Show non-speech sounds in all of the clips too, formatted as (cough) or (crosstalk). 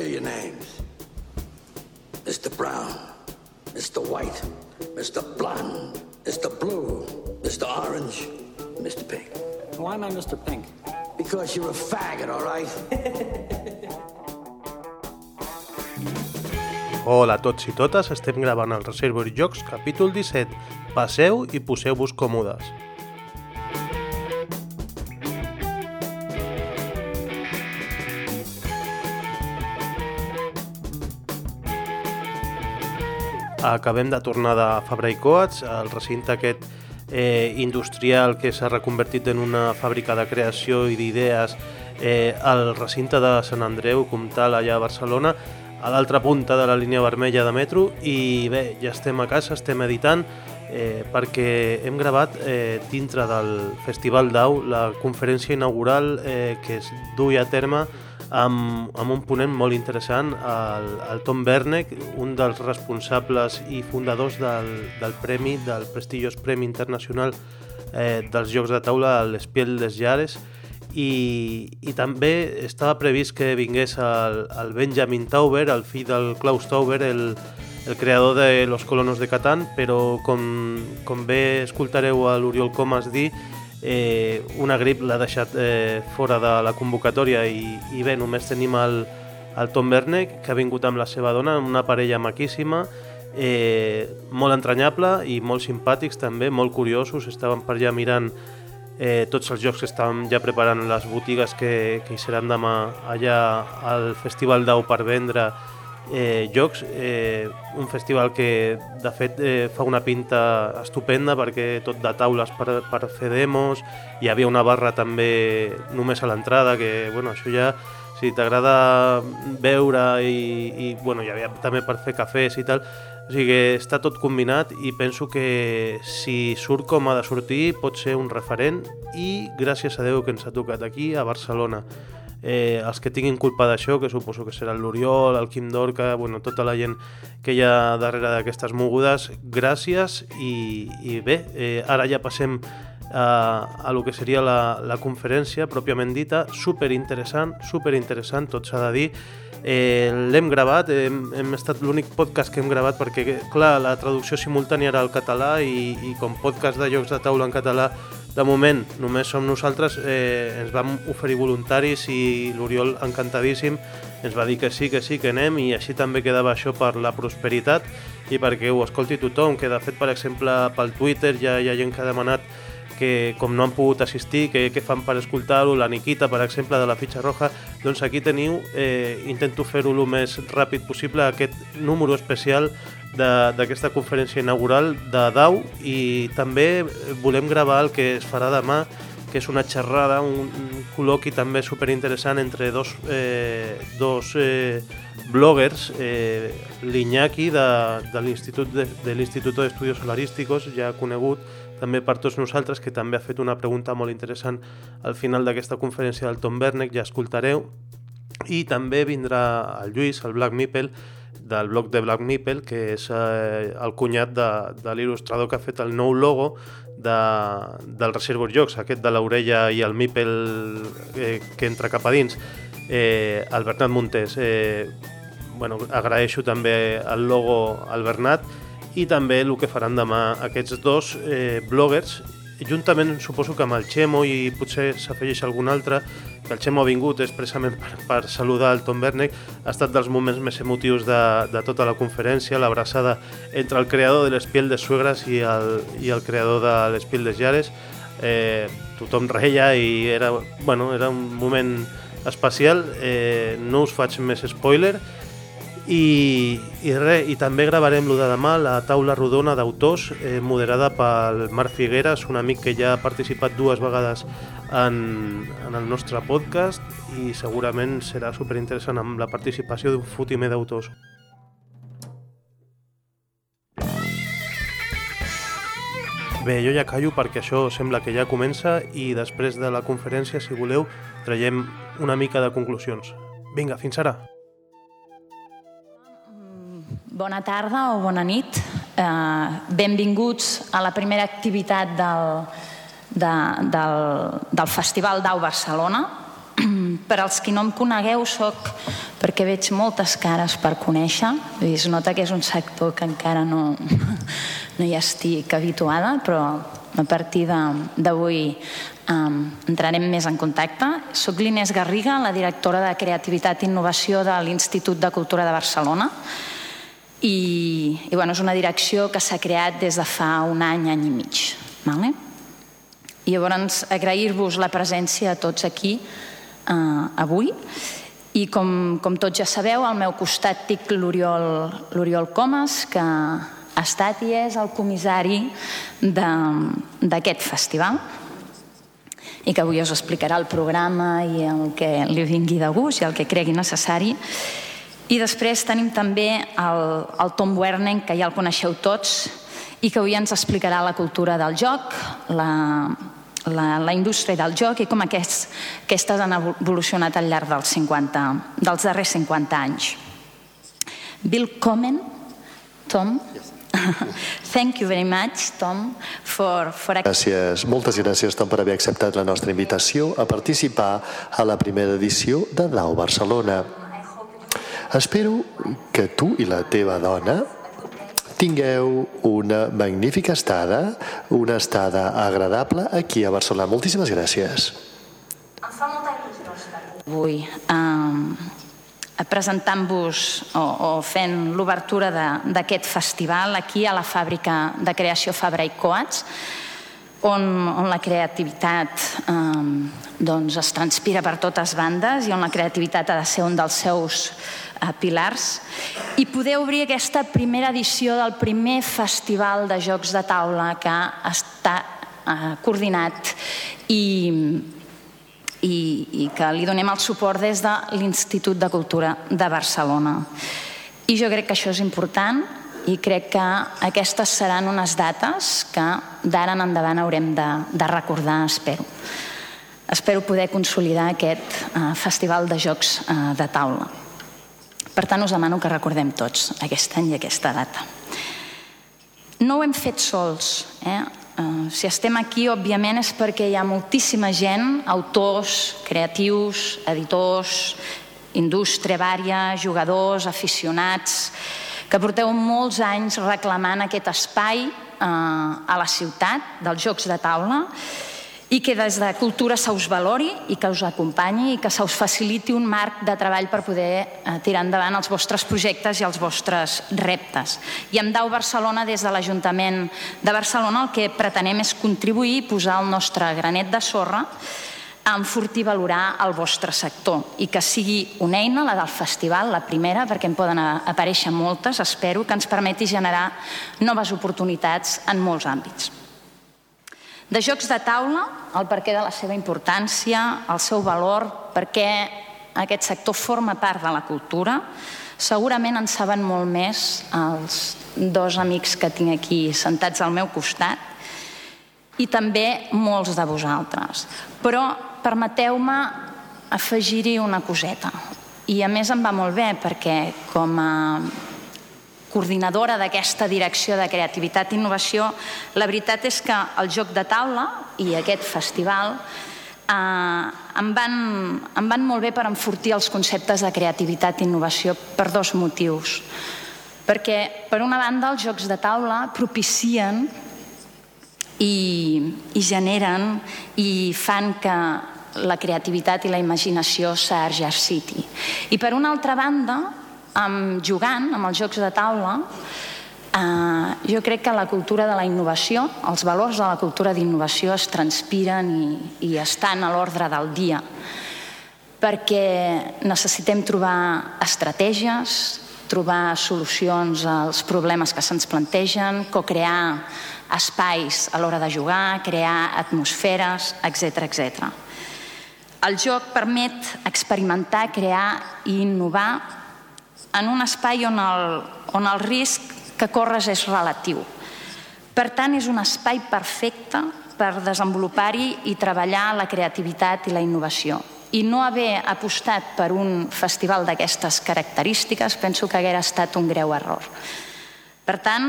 hear your names. Mr. Brown, Mr. White, Mr. Blonde, Mr. Blue, Mr. Orange, Mr. Pink. Why am I Mr. Pink? Because you're a faggot, all right? (laughs) Hola a tots i totes, estem gravant el Reservoir Jocs, capítol 17. Passeu i poseu-vos còmodes. Acabem de tornar de Fabra i Coats, el recinte aquest eh, industrial que s'ha reconvertit en una fàbrica de creació i d'idees eh, al recinte de Sant Andreu, Comtal, allà a Barcelona, a l'altra punta de la línia vermella de metro. I bé, ja estem a casa, estem editant eh, perquè hem gravat eh, dintre del Festival d'Au la conferència inaugural eh, que es duia a terme amb, amb un ponent molt interessant, el, el Tom Bernek, un dels responsables i fundadors del, del premi, del prestigiós Premi Internacional eh, dels Jocs de Taula, l'Espiel des Llares, i, i també estava previst que vingués el, el Benjamin Tauber, el fill del Klaus Tauber, el, el creador de Los Colonos de Catan, però com, com bé escoltareu a l'Oriol Comas dir, eh, una grip l'ha deixat eh, fora de la convocatòria i, i bé, només tenim el, el Tom Bernek, que ha vingut amb la seva dona, una parella maquíssima, eh, molt entranyable i molt simpàtics també, molt curiosos, estaven per allà mirant eh, tots els jocs que estàvem ja preparant les botigues que, que hi seran demà allà al Festival d'Au per vendre eh, jocs, eh, un festival que de fet eh, fa una pinta estupenda perquè tot de taules per, per fer demos, hi havia una barra també només a l'entrada, que bueno, això ja si t'agrada veure i, i bueno, hi havia també per fer cafès i tal, o sigui que està tot combinat i penso que si surt com ha de sortir pot ser un referent i gràcies a Déu que ens ha tocat aquí a Barcelona eh, els que tinguin culpa d'això, que suposo que serà l'Oriol, el Quim Dorca, bueno, tota la gent que hi ha darrere d'aquestes mogudes, gràcies i, i bé, eh, ara ja passem a, a lo que seria la, la conferència pròpiament dita, super interessant, super interessant, tot s'ha de dir, eh, l'hem gravat, hem, hem estat l'únic podcast que hem gravat perquè, clar, la traducció simultània era al català i, i com podcast de jocs de taula en català de moment només som nosaltres, eh, ens vam oferir voluntaris i l'Oriol encantadíssim ens va dir que sí, que sí, que anem i així també quedava això per la prosperitat. I perquè ho escolti tothom, que de fet, per exemple, pel Twitter ja hi ha gent que ha demanat que com no han pogut assistir, que, que fan per escoltar-ho, la Niquita, per exemple, de la fitxa roja, doncs aquí teniu, eh, intento fer-ho el més ràpid possible, aquest número especial d'aquesta conferència inaugural de DAU i també volem gravar el que es farà demà que és una xerrada, un, col·loqui també superinteressant entre dos, eh, dos eh, bloggers, eh, l'Iñaki de, de l'Institut de, de l'Institut d'Estudios Solarísticos, ja conegut també per tots nosaltres, que també ha fet una pregunta molt interessant al final d'aquesta conferència del Tom Bernek, ja escoltareu, i també vindrà el Lluís, el Black Meeple, del blog de Black Meeple, que és eh, el cunyat de, de l'il·lustrador que ha fet el nou logo de, del Reservoir Jocs, aquest de l'orella i el Meeple eh, que entra cap a dins, eh, el Bernat Montés. Eh, bueno, agraeixo també el logo al Bernat i també el que faran demà aquests dos eh, bloggers juntament suposo que amb el Xemo i potser s'afegeix algun altre que el Xemo ha vingut expressament per, per saludar el Tom Bernek ha estat dels moments més emotius de, de tota la conferència, l'abraçada entre el creador de l'Espiel de Suegres i el, i el creador de l'Espiel de Jares. Eh, tothom reia i era, bueno, era un moment especial. Eh, no us faig més spoiler i, i, re, i també gravarem lo de demà la taula rodona d'autors eh, moderada pel Marc Figueres, un amic que ja ha participat dues vegades en, en el nostre podcast i segurament serà superinteressant amb la participació d'un fotimer d'autors. Bé, jo ja callo perquè això sembla que ja comença i després de la conferència, si voleu, traiem una mica de conclusions. Vinga, fins ara! Bona tarda o bona nit. Eh, benvinguts a la primera activitat del, de, del, del Festival d'Au Barcelona. (clears throat) per als qui no em conegueu, soc perquè veig moltes cares per conèixer. Es nota que és un sector que encara no, (laughs) no hi estic habituada, però a partir d'avui um, entrarem més en contacte. Soc l'Inés Garriga, la directora de Creativitat i Innovació de l'Institut de Cultura de Barcelona. I, i bueno, és una direcció que s'ha creat des de fa un any, any i mig. Vale? I llavors agrair-vos la presència a tots aquí eh, avui i com, com tots ja sabeu, al meu costat tinc l'Oriol Comas, que ha estat i és el comissari d'aquest festival i que avui us explicarà el programa i el que li vingui de gust i el que cregui necessari. I després tenim també el, el Tom Werning, que ja el coneixeu tots, i que avui ens explicarà la cultura del joc, la, la, la indústria del joc i com aquests, aquestes han evolucionat al llarg dels, 50, dels darrers 50 anys. Bill Comen, Tom, (laughs) Thank you very much, Tom, for, for... Gràcies, moltes gràcies, Tom, per haver acceptat la nostra invitació a participar a la primera edició de Dau Barcelona. Espero que tu i la teva dona tingueu una magnífica estada, una estada agradable aquí a Barcelona. Moltíssimes gràcies. Em fa molta il·lusió estar avui um, presentant-vos o, o fent l'obertura d'aquest festival aquí a la fàbrica de creació Fabra i Coats on, on la creativitat um, doncs es transpira per totes bandes i on la creativitat ha de ser un dels seus a Pilars i poder obrir aquesta primera edició del primer festival de jocs de taula que està eh, coordinat i, i, i que li donem el suport des de l'Institut de Cultura de Barcelona. I jo crec que això és important i crec que aquestes seran unes dates que d'ara en endavant haurem de, de recordar, espero. Espero poder consolidar aquest eh, festival de jocs eh, de taula. Per tant, us demano que recordem tots aquest any i aquesta data. No ho hem fet sols. Eh? Uh, si estem aquí, òbviament, és perquè hi ha moltíssima gent, autors, creatius, editors, indústria vària, jugadors, aficionats, que porteu molts anys reclamant aquest espai eh, a la ciutat dels jocs de taula i que des de Cultura se us valori i que us acompanyi i que se us faciliti un marc de treball per poder eh, tirar endavant els vostres projectes i els vostres reptes. I amb Dau Barcelona, des de l'Ajuntament de Barcelona, el que pretenem és contribuir i posar el nostre granet de sorra a enfortir i valorar el vostre sector i que sigui una eina, la del festival, la primera, perquè en poden aparèixer moltes, espero, que ens permeti generar noves oportunitats en molts àmbits. De jocs de taula, el perquè de la seva importància, el seu valor, perquè aquest sector forma part de la cultura, segurament en saben molt més els dos amics que tinc aquí sentats al meu costat i també molts de vosaltres. Però permeteu-me afegir-hi una coseta. I a més em va molt bé perquè com a coordinadora d'aquesta direcció de creativitat i innovació, la veritat és que el joc de taula i aquest festival eh, em, van, em van molt bé per enfortir els conceptes de creativitat i innovació per dos motius. Perquè, per una banda, els jocs de taula propicien i, i generen i fan que la creativitat i la imaginació s'exerciti. I per una altra banda, amb, jugant amb els jocs de taula, eh, jo crec que la cultura de la innovació, els valors de la cultura d'innovació es transpiren i, i estan a l'ordre del dia perquè necessitem trobar estratègies, trobar solucions als problemes que se'ns plantegen, co-crear espais a l'hora de jugar, crear atmosferes, etc etc. El joc permet experimentar, crear i innovar en un espai on el, on el risc que corres és relatiu. Per tant, és un espai perfecte per desenvolupar-hi i treballar la creativitat i la innovació. I no haver apostat per un festival d'aquestes característiques penso que haguera estat un greu error. Per tant,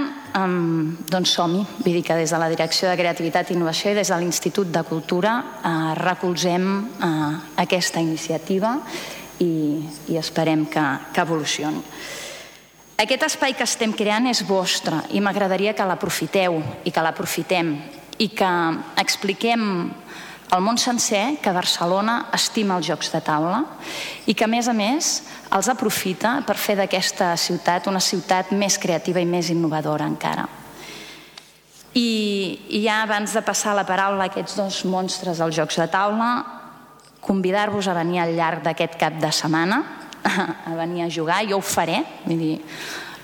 doncs som-hi. Vull dir que des de la Direcció de Creativitat i Innovació i des de l'Institut de Cultura uh, recolzem uh, aquesta iniciativa i, i esperem que, que evolucioni. Aquest espai que estem creant és vostre i m'agradaria que l'aprofiteu i que l'aprofitem i que expliquem al món sencer que Barcelona estima els jocs de taula i que, a més a més, els aprofita per fer d'aquesta ciutat una ciutat més creativa i més innovadora encara. I, I ja abans de passar la paraula a aquests dos monstres als jocs de taula, convidar-vos a venir al llarg d'aquest cap de setmana, (laughs) a venir a jugar, jo ho faré, vull dir,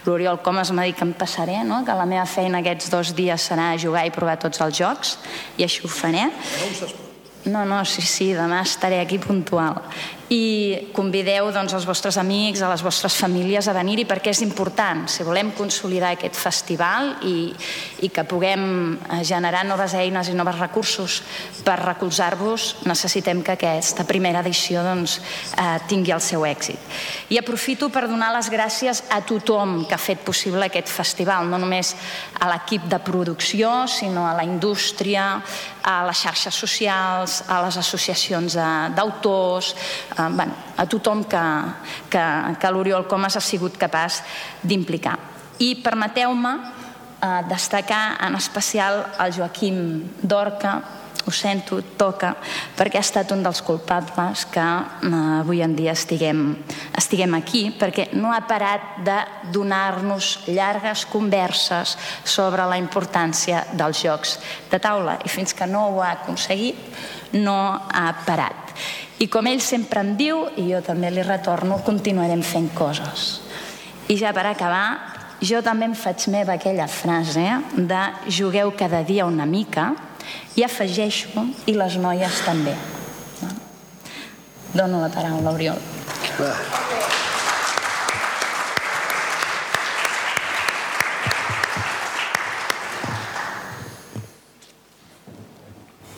l'Oriol Comas m'ha dit que em passaré, no? que la meva feina aquests dos dies serà jugar i provar tots els jocs, i així ho faré. No, no, sí, sí, demà estaré aquí puntual i convideu doncs, els vostres amics, a les vostres famílies a venir-hi perquè és important, si volem consolidar aquest festival i, i que puguem eh, generar noves eines i nous recursos per recolzar-vos, necessitem que aquesta primera edició doncs, eh, tingui el seu èxit. I aprofito per donar les gràcies a tothom que ha fet possible aquest festival, no només a l'equip de producció, sinó a la indústria, a les xarxes socials, a les associacions d'autors, eh, bueno, a tothom que, que, que l'Oriol Comas ha sigut capaç d'implicar. I permeteu-me eh, destacar en especial el Joaquim Dorca, ho sento, toca, perquè ha estat un dels culpables que eh, avui en dia estiguem, estiguem aquí, perquè no ha parat de donar-nos llargues converses sobre la importància dels jocs de taula i fins que no ho ha aconseguit no ha parat. I com ell sempre em diu, i jo també li retorno, continuarem fent coses. I ja per acabar, jo també em faig meva aquella frase de jugueu cada dia una mica i afegeixo i les noies també. No? Dono la paraula, Oriol. Va.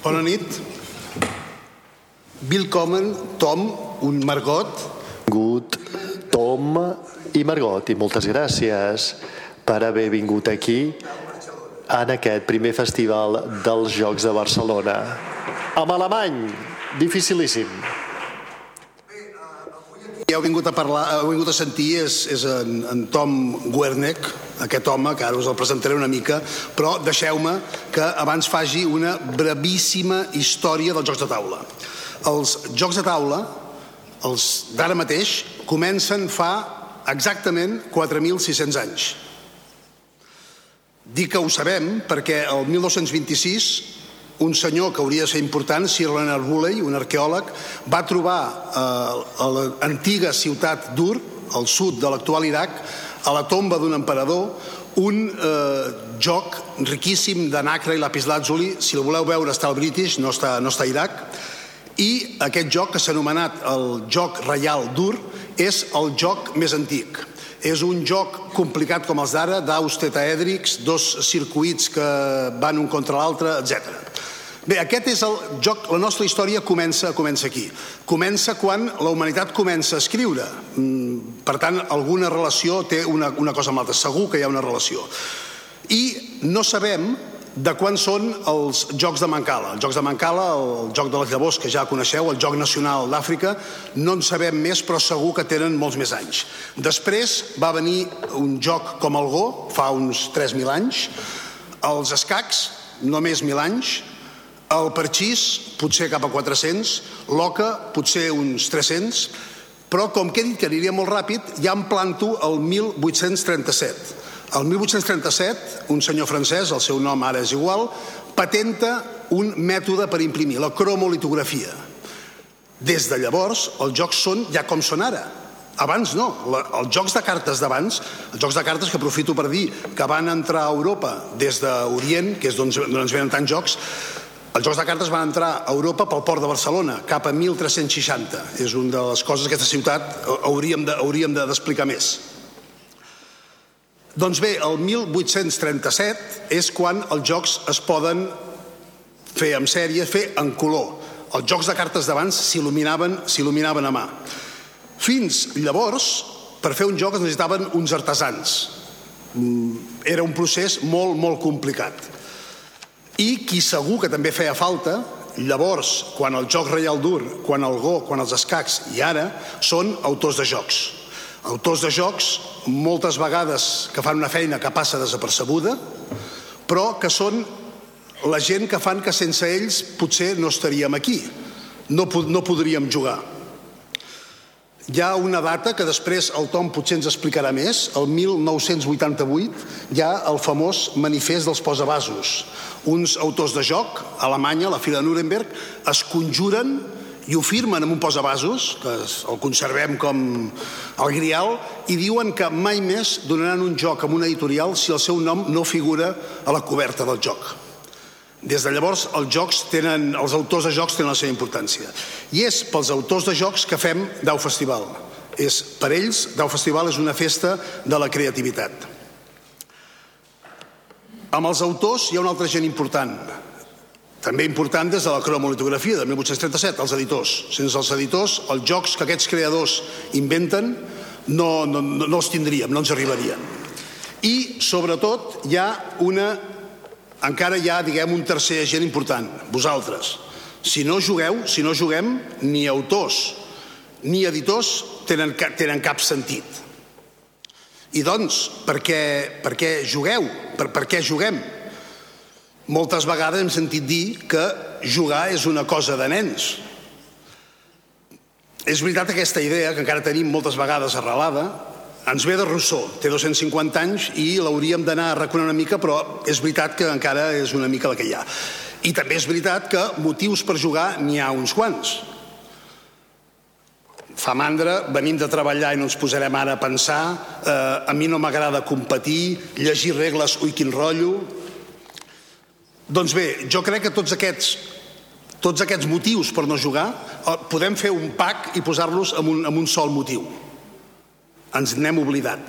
Bona nit. Willkommen, Tom, un Margot. Good, Tom i Margot, i moltes gràcies per haver vingut aquí en aquest primer festival dels Jocs de Barcelona. Amb alemany, dificilíssim. Qui heu vingut a parlar, heu vingut a sentir és, és en, en Tom Werneck, aquest home, que ara us el presentaré una mica, però deixeu-me que abans faci una brevíssima història dels Jocs de Taula. Els jocs de taula, els d'ara mateix, comencen fa exactament 4.600 anys. Dic que ho sabem perquè el 1926 un senyor que hauria de ser important, Sir Leonard Woolley, un arqueòleg, va trobar eh, a l'antiga ciutat d'Ur, al sud de l'actual Iraq, a la tomba d'un emperador, un eh, joc riquíssim de nacre i lapislàtzuli. Si el voleu veure està al British, no està, no està a Iraq i aquest joc que s'ha anomenat el joc reial dur és el joc més antic. És un joc complicat com els d'ara, d'aus tetaèdrics, dos circuits que van un contra l'altre, etc. Bé, aquest és el joc, la nostra història comença, comença aquí. Comença quan la humanitat comença a escriure. Mm, per tant, alguna relació té una, una cosa amb l'altra. Segur que hi ha una relació. I no sabem de quan són els Jocs de Mancala. Els Jocs de Mancala, el Joc de les Llavors, que ja coneixeu, el Joc Nacional d'Àfrica, no en sabem més, però segur que tenen molts més anys. Després va venir un joc com el Go, fa uns 3.000 anys, els escacs, només 1.000 anys, el parxís, potser cap a 400, l'oca, potser uns 300, però com que he dit que aniria molt ràpid, ja em planto el 1837 el 1837, un senyor francès, el seu nom ara és igual, patenta un mètode per imprimir, la cromolitografia. Des de llavors, els jocs són ja com són ara. Abans no, la, els jocs de cartes d'abans, els jocs de cartes que aprofito per dir que van entrar a Europa des d'Orient, que és d'on ens venen tants jocs, els jocs de cartes van entrar a Europa pel port de Barcelona, cap a 1360. És una de les coses que aquesta ciutat hauríem d'explicar de, més. Doncs bé, el 1837 és quan els jocs es poden fer en sèrie, fer en color. Els jocs de cartes d'abans s'il·luminaven a mà. Fins llavors, per fer un joc es necessitaven uns artesans. Mm, era un procés molt, molt complicat. I qui segur que també feia falta, llavors, quan el joc reial dur, quan el go, quan els escacs i ara, són autors de jocs. Autors de jocs, moltes vegades que fan una feina que passa desapercebuda, però que són la gent que fan que sense ells potser no estaríem aquí, no, no podríem jugar. Hi ha una data que després el Tom potser ens explicarà més. El 1988 hi ha el famós manifest dels posavasos. Uns autors de joc, a Alemanya, a la fila de Nuremberg, es conjuren i ho firmen amb un posavasos, que el conservem com el grial, i diuen que mai més donaran un joc amb una editorial si el seu nom no figura a la coberta del joc. Des de llavors els jocs tenen, els autors de jocs tenen la seva importància. I és pels autors de jocs que fem Dau Festival. És, per ells, Dau Festival és una festa de la creativitat. Amb els autors hi ha una altra gent important, també important des de la cromolitografia de 1837, els editors. Sense els editors, els jocs que aquests creadors inventen no, no, no els tindríem, no ens arribarien. I, sobretot, hi ha una encara hi ha, diguem, un tercer agent important, vosaltres. Si no jugueu, si no juguem, ni autors ni editors tenen, tenen cap sentit. I doncs, per què, per què jugueu? Per, per què juguem? Moltes vegades hem sentit dir que jugar és una cosa de nens. És veritat aquesta idea, que encara tenim moltes vegades arrelada, ens ve de Rousseau, té 250 anys i l'hauríem d'anar a reconèixer una mica, però és veritat que encara és una mica la que hi ha. I també és veritat que motius per jugar n'hi ha uns quants. Fa mandra, venim de treballar i no ens posarem ara a pensar, eh, a mi no m'agrada competir, llegir regles, ui quin rotllo... Doncs bé, jo crec que tots aquests tots aquests motius per no jugar eh, podem fer un pack i posar-los en, un, en un sol motiu ens n'hem oblidat.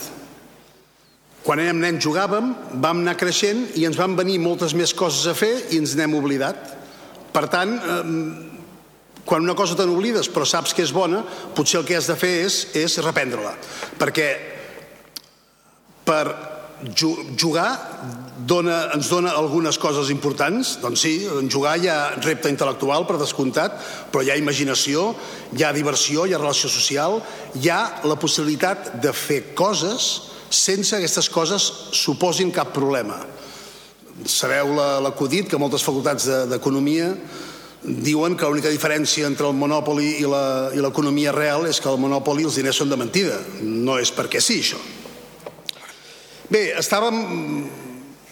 Quan érem nens jugàvem, vam anar creixent i ens van venir moltes més coses a fer i ens n'hem oblidat. Per tant, eh, quan una cosa te n'oblides però saps que és bona, potser el que has de fer és, és reprendre-la. Perquè per jugar dona, ens dona algunes coses importants, doncs sí, en jugar hi ha repte intel·lectual per descomptat, però hi ha imaginació, hi ha diversió, hi ha relació social, hi ha la possibilitat de fer coses sense que aquestes coses suposin cap problema. Sabeu l'acudit que moltes facultats d'economia diuen que l'única diferència entre el monopoli i l'economia real és que el monopoli els diners són de mentida. No és perquè sí, això. Bé, estàvem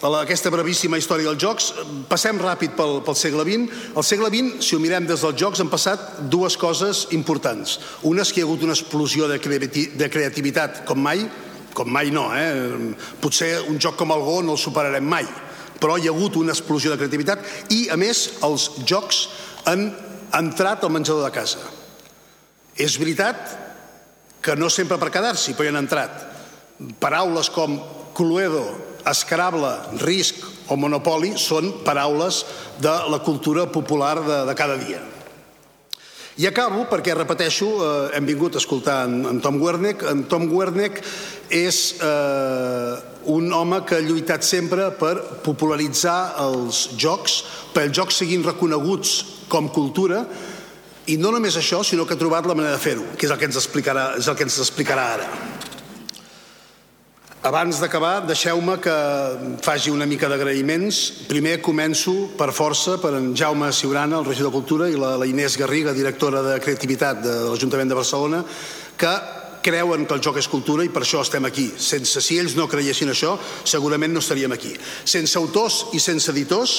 a aquesta brevíssima història dels jocs. Passem ràpid pel, pel segle XX. Al segle XX, si ho mirem des dels jocs, han passat dues coses importants. Una és que hi ha hagut una explosió de, de creativitat com mai, com mai no, eh? Potser un joc com el Go no el superarem mai, però hi ha hagut una explosió de creativitat i, a més, els jocs han entrat al menjador de casa. És veritat que no sempre per quedar-s'hi, però hi han entrat. Paraules com Cluedo, Escrable, Risc o Monopoli són paraules de la cultura popular de, de cada dia. I acabo perquè, repeteixo, eh, hem vingut a escoltar en, en Tom Wernick. En Tom Wernick és eh, un home que ha lluitat sempre per popularitzar els jocs, per els jocs siguin reconeguts com cultura, i no només això, sinó que ha trobat la manera de fer-ho, que és el que ens explicarà, és el que ens explicarà ara. Abans d'acabar, deixeu-me que faci una mica d'agraïments. Primer començo per força per en Jaume Siurana, el regidor de Cultura, i la, la Inés Garriga, directora de Creativitat de l'Ajuntament de Barcelona, que creuen que el joc és cultura i per això estem aquí. Sense, si ells no creiessin això, segurament no estaríem aquí. Sense autors i sense editors,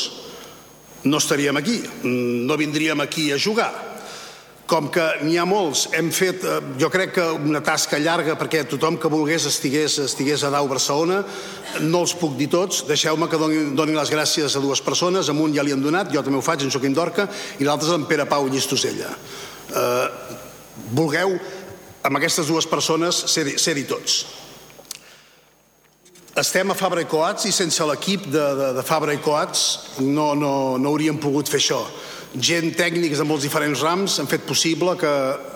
no estaríem aquí. No vindríem aquí a jugar com que n'hi ha molts, hem fet, eh, jo crec que una tasca llarga perquè tothom que volgués estigués, estigués a Dau Barcelona, no els puc dir tots, deixeu-me que doni, doni les gràcies a dues persones, a un ja li han donat, jo també ho faig, en Joaquim Dorca, i l'altre és en Pere Pau Llistosella. Eh, vulgueu, amb aquestes dues persones, ser-hi ser tots. Estem a Fabra i Coats i sense l'equip de, de, de Fabra i Coats no, no, no hauríem pogut fer això gent tècnics de molts diferents rams han fet possible que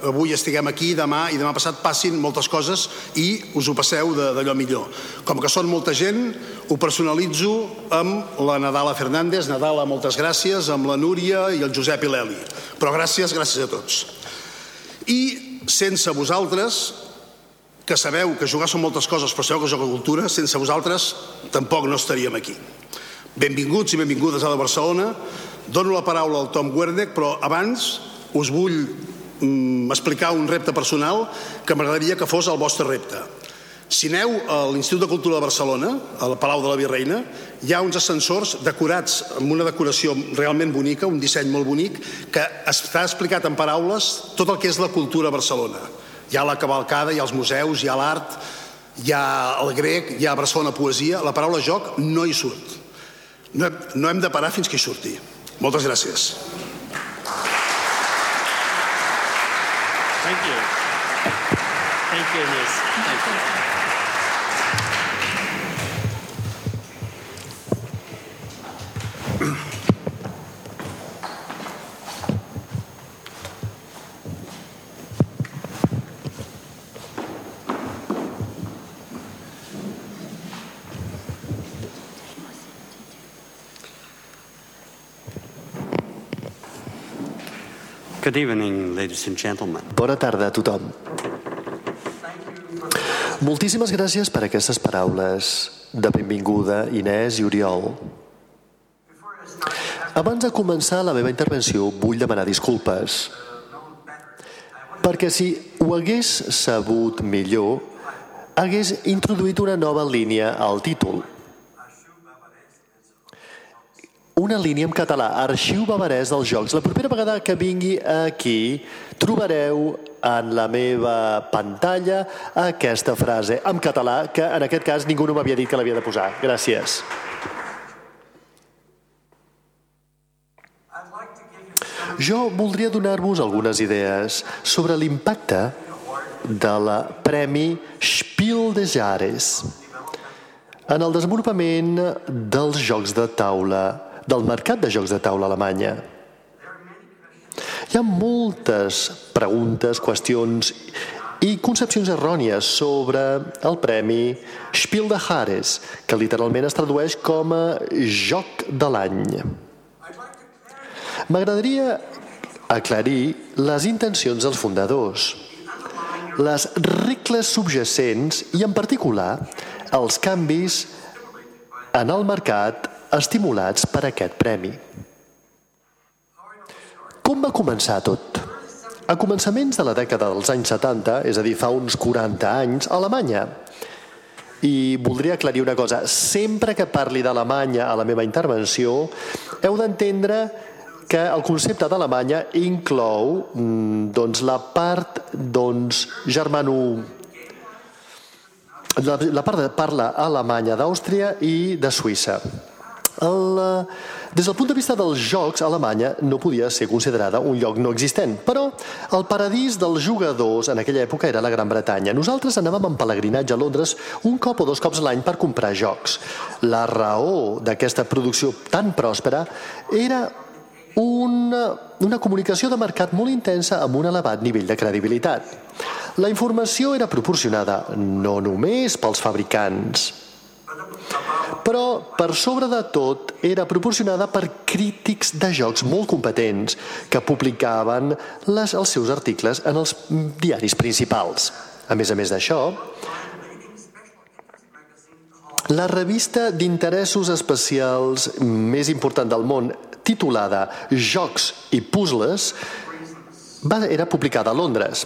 avui estiguem aquí, demà i demà passat passin moltes coses i us ho passeu d'allò millor. Com que són molta gent, ho personalitzo amb la Nadala Fernández. Nadala, moltes gràcies, amb la Núria i el Josep i l'Eli. Però gràcies, gràcies a tots. I sense vosaltres, que sabeu que jugar són moltes coses, però sabeu que a cultura, sense vosaltres tampoc no estaríem aquí. Benvinguts i benvingudes a la Barcelona. Dono la paraula al Tom Werdeck, però abans us vull mm, explicar un repte personal que m'agradaria que fos el vostre repte. Si aneu a l'Institut de Cultura de Barcelona, al Palau de la Virreina, hi ha uns ascensors decorats amb una decoració realment bonica, un disseny molt bonic, que està explicat en paraules tot el que és la cultura a Barcelona. Hi ha la cavalcada, hi ha els museus, hi ha l'art, hi ha el grec, hi ha Barcelona Poesia. La paraula joc no hi surt. No hem, no hem de parar fins que hi surti. Moltes gràcies. Thank you. Thank you, Miss. Thank you. Good evening, ladies and gentlemen. Bona tarda a tothom. Moltíssimes gràcies per aquestes paraules de benvinguda, Inés i Oriol. Abans de començar la meva intervenció, vull demanar disculpes. Perquè si ho hagués sabut millor, hagués introduït una nova línia al títol. Una línia en català, Arxiu Bavarès dels Jocs. La propera vegada que vingui aquí trobareu en la meva pantalla aquesta frase en català que en aquest cas ningú no m'havia dit que l'havia de posar. Gràcies. Jo voldria donar-vos algunes idees sobre l'impacte de la Premi Spiel des Jahres en el desenvolupament dels jocs de taula, del mercat de jocs de taula a Alemanya. Hi ha moltes preguntes, qüestions i concepcions errònies sobre el premi Spiel de Jahres, que literalment es tradueix com a joc de l'any. M'agradaria aclarir les intencions dels fundadors, les regles subjacents i, en particular, els canvis en el mercat estimulats per aquest premi. Com va començar tot? A començaments de la dècada dels anys 70, és a dir, fa uns 40 anys, a Alemanya. I voldria aclarir una cosa. Sempre que parli d'Alemanya a la meva intervenció, heu d'entendre que el concepte d'Alemanya inclou mm, doncs, la part doncs, germano la, la part de parla alemanya d'Àustria i de Suïssa. El, des del punt de vista dels jocs, Alemanya no podia ser considerada un lloc no existent, però el paradís dels jugadors en aquella època era la Gran Bretanya. Nosaltres anàvem en pelegrinatge a Londres un cop o dos cops l'any per comprar jocs. La raó d'aquesta producció tan pròspera era una, una comunicació de mercat molt intensa amb un elevat nivell de credibilitat. La informació era proporcionada no només pels fabricants, però per sobre de tot era proporcionada per crítics de jocs molt competents que publicaven les, els seus articles en els diaris principals. A més a més d'això, la revista d'interessos especials més important del món, titulada Jocs i Puzzles, va, era publicada a Londres.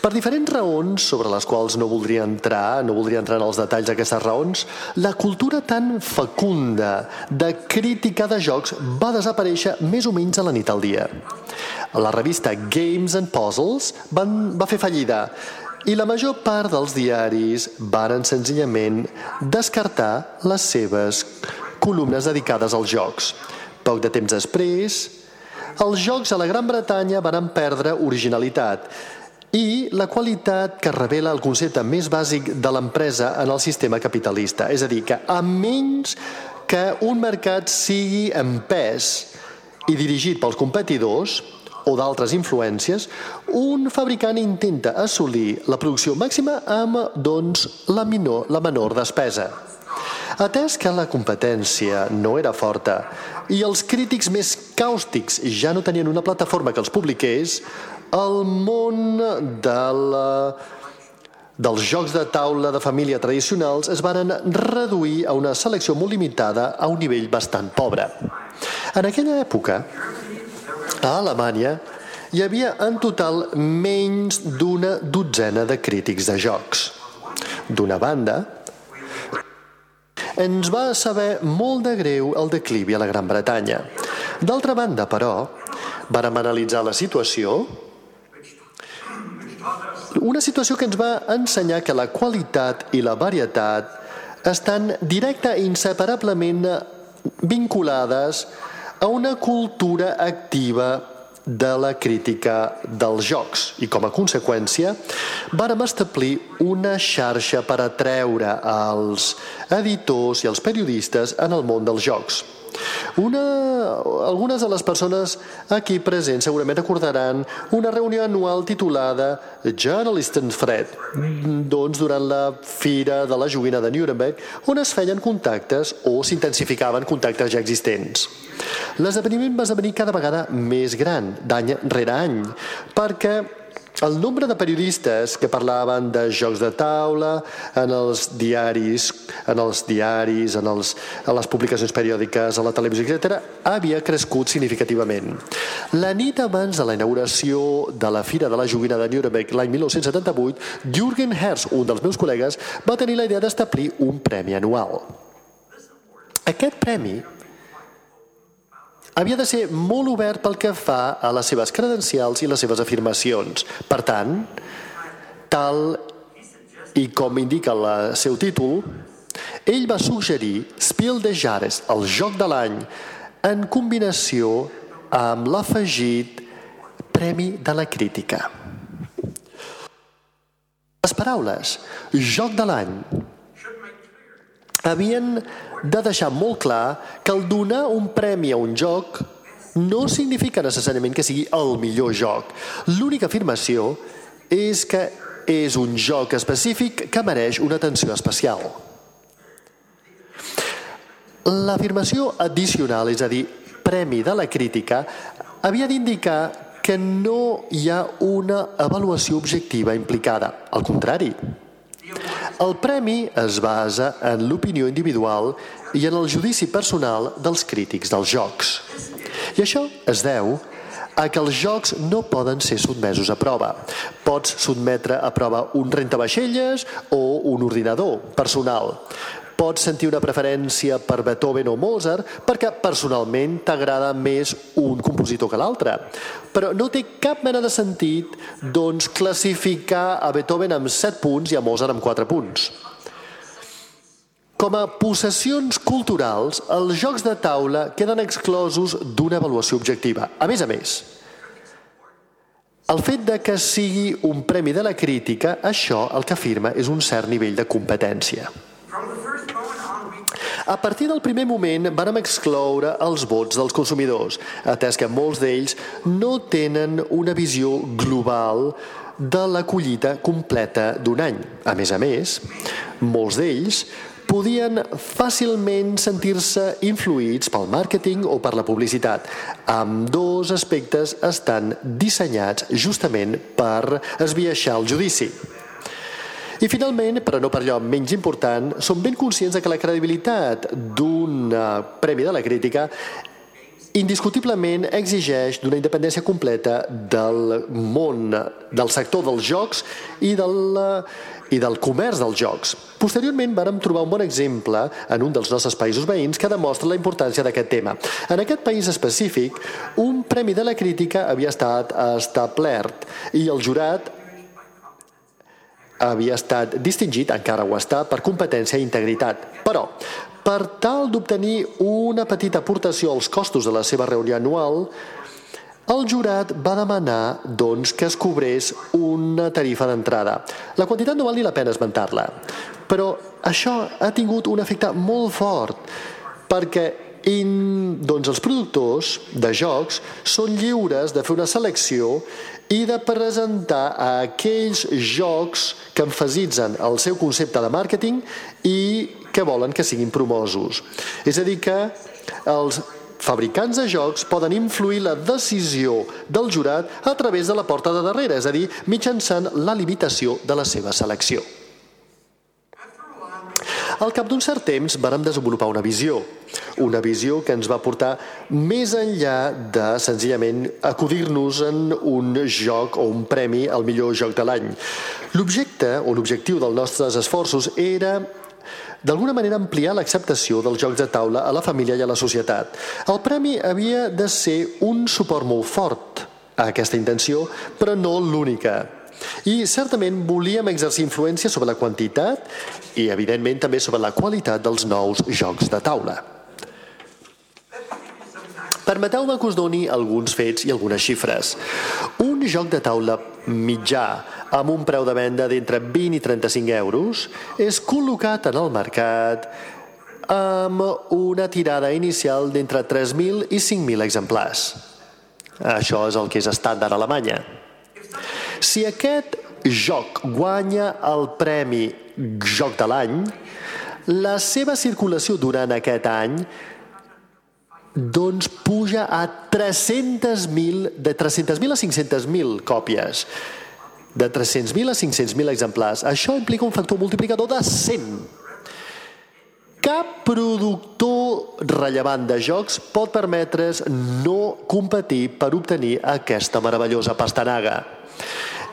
Per diferents raons, sobre les quals no voldria entrar, no voldria entrar en els detalls d'aquestes raons, la cultura tan fecunda de crítica de jocs va desaparèixer més o menys a la nit al dia. La revista Games and Puzzles van, va fer fallida i la major part dels diaris varen senzillament descartar les seves columnes dedicades als jocs. Poc de temps després, els jocs a la Gran Bretanya van perdre originalitat i la qualitat que revela el concepte més bàsic de l'empresa en el sistema capitalista. És a dir, que a menys que un mercat sigui en pes i dirigit pels competidors o d'altres influències, un fabricant intenta assolir la producció màxima amb doncs, la, minor, la menor despesa. Atès que la competència no era forta i els crítics més càustics ja no tenien una plataforma que els publiqués, el món de la dels jocs de taula de família tradicionals es varen reduir a una selecció molt limitada a un nivell bastant pobre. En aquella època, a Alemanya, hi havia en total menys d'una dotzena de crítics de jocs. D'una banda, ens va saber molt de greu el declivi a la Gran Bretanya. D'altra banda, però, vàrem analitzar la situació una situació que ens va ensenyar que la qualitat i la varietat estan directa i inseparablement vinculades a una cultura activa de la crítica dels jocs i com a conseqüència vàrem establir una xarxa per atreure els editors i els periodistes en el món dels jocs. Una, algunes de les persones aquí presents segurament recordaran una reunió anual titulada Journalist and Fred, doncs durant la Fira de la Joguina de Nuremberg, on es feien contactes o s'intensificaven contactes ja existents. L'esdeveniment va esdevenir cada vegada més gran, d'any rere any, perquè el nombre de periodistes que parlaven de jocs de taula en els diaris, en els diaris, en, els, en les publicacions periòdiques, a la televisió, etc., havia crescut significativament. La nit abans de la inauguració de la Fira de la Joguina de Nuremberg l'any 1978, Jürgen Herz, un dels meus col·legues, va tenir la idea d'establir un premi anual. Aquest premi havia de ser molt obert pel que fa a les seves credencials i les seves afirmacions. Per tant, tal i com indica el seu títol, ell va suggerir Spiel de Jares, el joc de l'any, en combinació amb l'afegit Premi de la Crítica. Les paraules joc de l'any havien de deixar molt clar que el donar un premi a un joc no significa necessàriament que sigui el millor joc. L'única afirmació és que és un joc específic que mereix una atenció especial. L'afirmació addicional, és a dir, premi de la crítica, havia d'indicar que no hi ha una avaluació objectiva implicada. Al contrari, el premi es basa en l'opinió individual i en el judici personal dels crítics dels jocs. I això es deu a que els jocs no poden ser sotmesos a prova. Pots sotmetre a prova un rentavaixelles o un ordinador personal pots sentir una preferència per Beethoven o Mozart perquè personalment t'agrada més un compositor que l'altre. Però no té cap mena de sentit doncs, classificar a Beethoven amb 7 punts i a Mozart amb 4 punts. Com a possessions culturals, els jocs de taula queden exclosos d'una avaluació objectiva. A més a més, el fet de que sigui un premi de la crítica, això el que afirma és un cert nivell de competència. A partir del primer moment vàrem excloure els vots dels consumidors, atès que molts d'ells no tenen una visió global de la collita completa d'un any. A més a més, molts d'ells podien fàcilment sentir-se influïts pel màrqueting o per la publicitat. Amb dos aspectes estan dissenyats justament per esbiaixar el judici. I finalment, però no per allò menys important, som ben conscients que la credibilitat d'un premi de la crítica indiscutiblement exigeix d'una independència completa del món, del sector dels jocs i del, i del comerç dels jocs. Posteriorment vàrem trobar un bon exemple en un dels nostres països veïns que demostra la importància d'aquest tema. En aquest país específic, un premi de la crítica havia estat establert i el jurat havia estat distingit, encara ho està, per competència i integritat. Però, per tal d'obtenir una petita aportació als costos de la seva reunió anual, el jurat va demanar doncs, que es cobrés una tarifa d'entrada. La quantitat no val ni la pena esmentar-la, però això ha tingut un efecte molt fort, perquè in, doncs els productors de jocs són lliures de fer una selecció i de presentar aquells jocs que emfasitzen el seu concepte de màrqueting i que volen que siguin promosos. És a dir, que els fabricants de jocs poden influir la decisió del jurat a través de la porta de darrere, és a dir, mitjançant la limitació de la seva selecció. Al cap d'un cert temps vàrem desenvolupar una visió, una visió que ens va portar més enllà de senzillament acudir-nos en un joc o un premi al millor joc de l'any. L'objecte o l'objectiu dels nostres esforços era d'alguna manera ampliar l'acceptació dels jocs de taula a la família i a la societat. El premi havia de ser un suport molt fort a aquesta intenció, però no l'única. I certament volíem exercir influència sobre la quantitat i, evidentment, també sobre la qualitat dels nous jocs de taula. Permeteu-me que us doni alguns fets i algunes xifres. Un joc de taula mitjà amb un preu de venda d'entre 20 i 35 euros és col·locat en el mercat amb una tirada inicial d'entre 3.000 i 5.000 exemplars. Això és el que és estàndard a Alemanya. Si aquest joc guanya el premi Joc de l'any, la seva circulació durant aquest any doncs puja a 300.000, de 300.000 a 500.000 còpies. De 300.000 a 500.000 exemplars. Això implica un factor multiplicador de 100. Cap productor rellevant de jocs pot permetre's no competir per obtenir aquesta meravellosa pastanaga.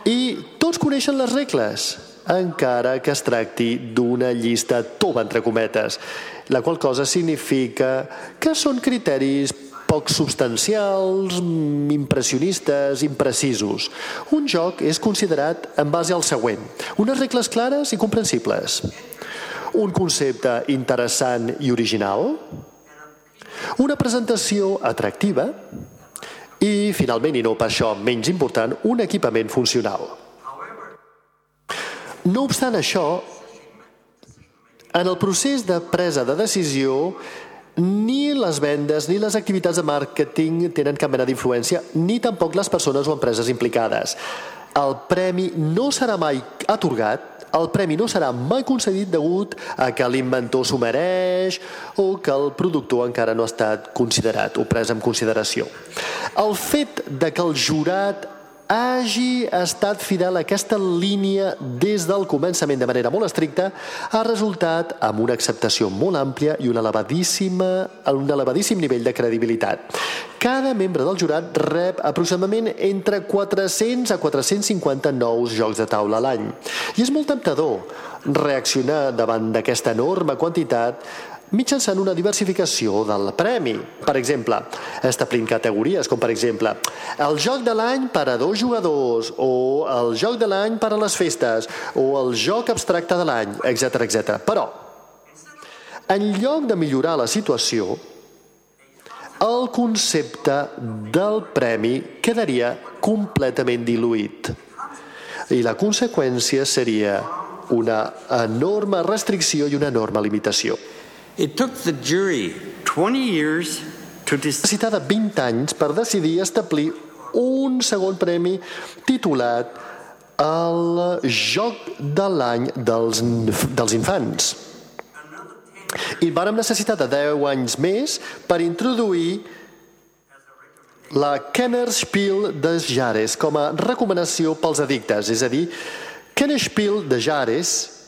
I tots coneixen les regles, encara que es tracti d'una llista tova, entre cometes, la qual cosa significa que són criteris poc substancials, impressionistes, imprecisos. Un joc és considerat en base al següent. Unes regles clares i comprensibles. Un concepte interessant i original. Una presentació atractiva i, finalment, i no per això menys important, un equipament funcional. No obstant això, en el procés de presa de decisió, ni les vendes ni les activitats de màrqueting tenen cap mena d'influència, ni tampoc les persones o empreses implicades. El premi no serà mai atorgat el premi no serà mai concedit degut a que l'inventor s'ho mereix o que el productor encara no ha estat considerat o pres en consideració. El fet de que el jurat hagi estat fidel a aquesta línia des del començament de manera molt estricta ha resultat amb una acceptació molt àmplia i un elevadíssima, un elevadíssim nivell de credibilitat. Cada membre del jurat rep aproximadament entre 400 a 450 nous jocs de taula a l'any. I és molt temptador reaccionar davant d'aquesta enorme quantitat mitjançant una diversificació del premi. Per exemple, establint categories, com per exemple el joc de l'any per a dos jugadors, o el joc de l'any per a les festes, o el joc abstracte de l'any, etc etc. Però, en lloc de millorar la situació, el concepte del premi quedaria completament diluït. I la conseqüència seria una enorme restricció i una enorme limitació. It took the jury 20 years to decide. de 20 anys per decidir establir un segon premi titulat el Joc de l'any dels, dels infants. I vàrem necessitar de 10 anys més per introduir la Kennerspiel de Jares com a recomanació pels addictes, és a dir, Kennerspiel de Jares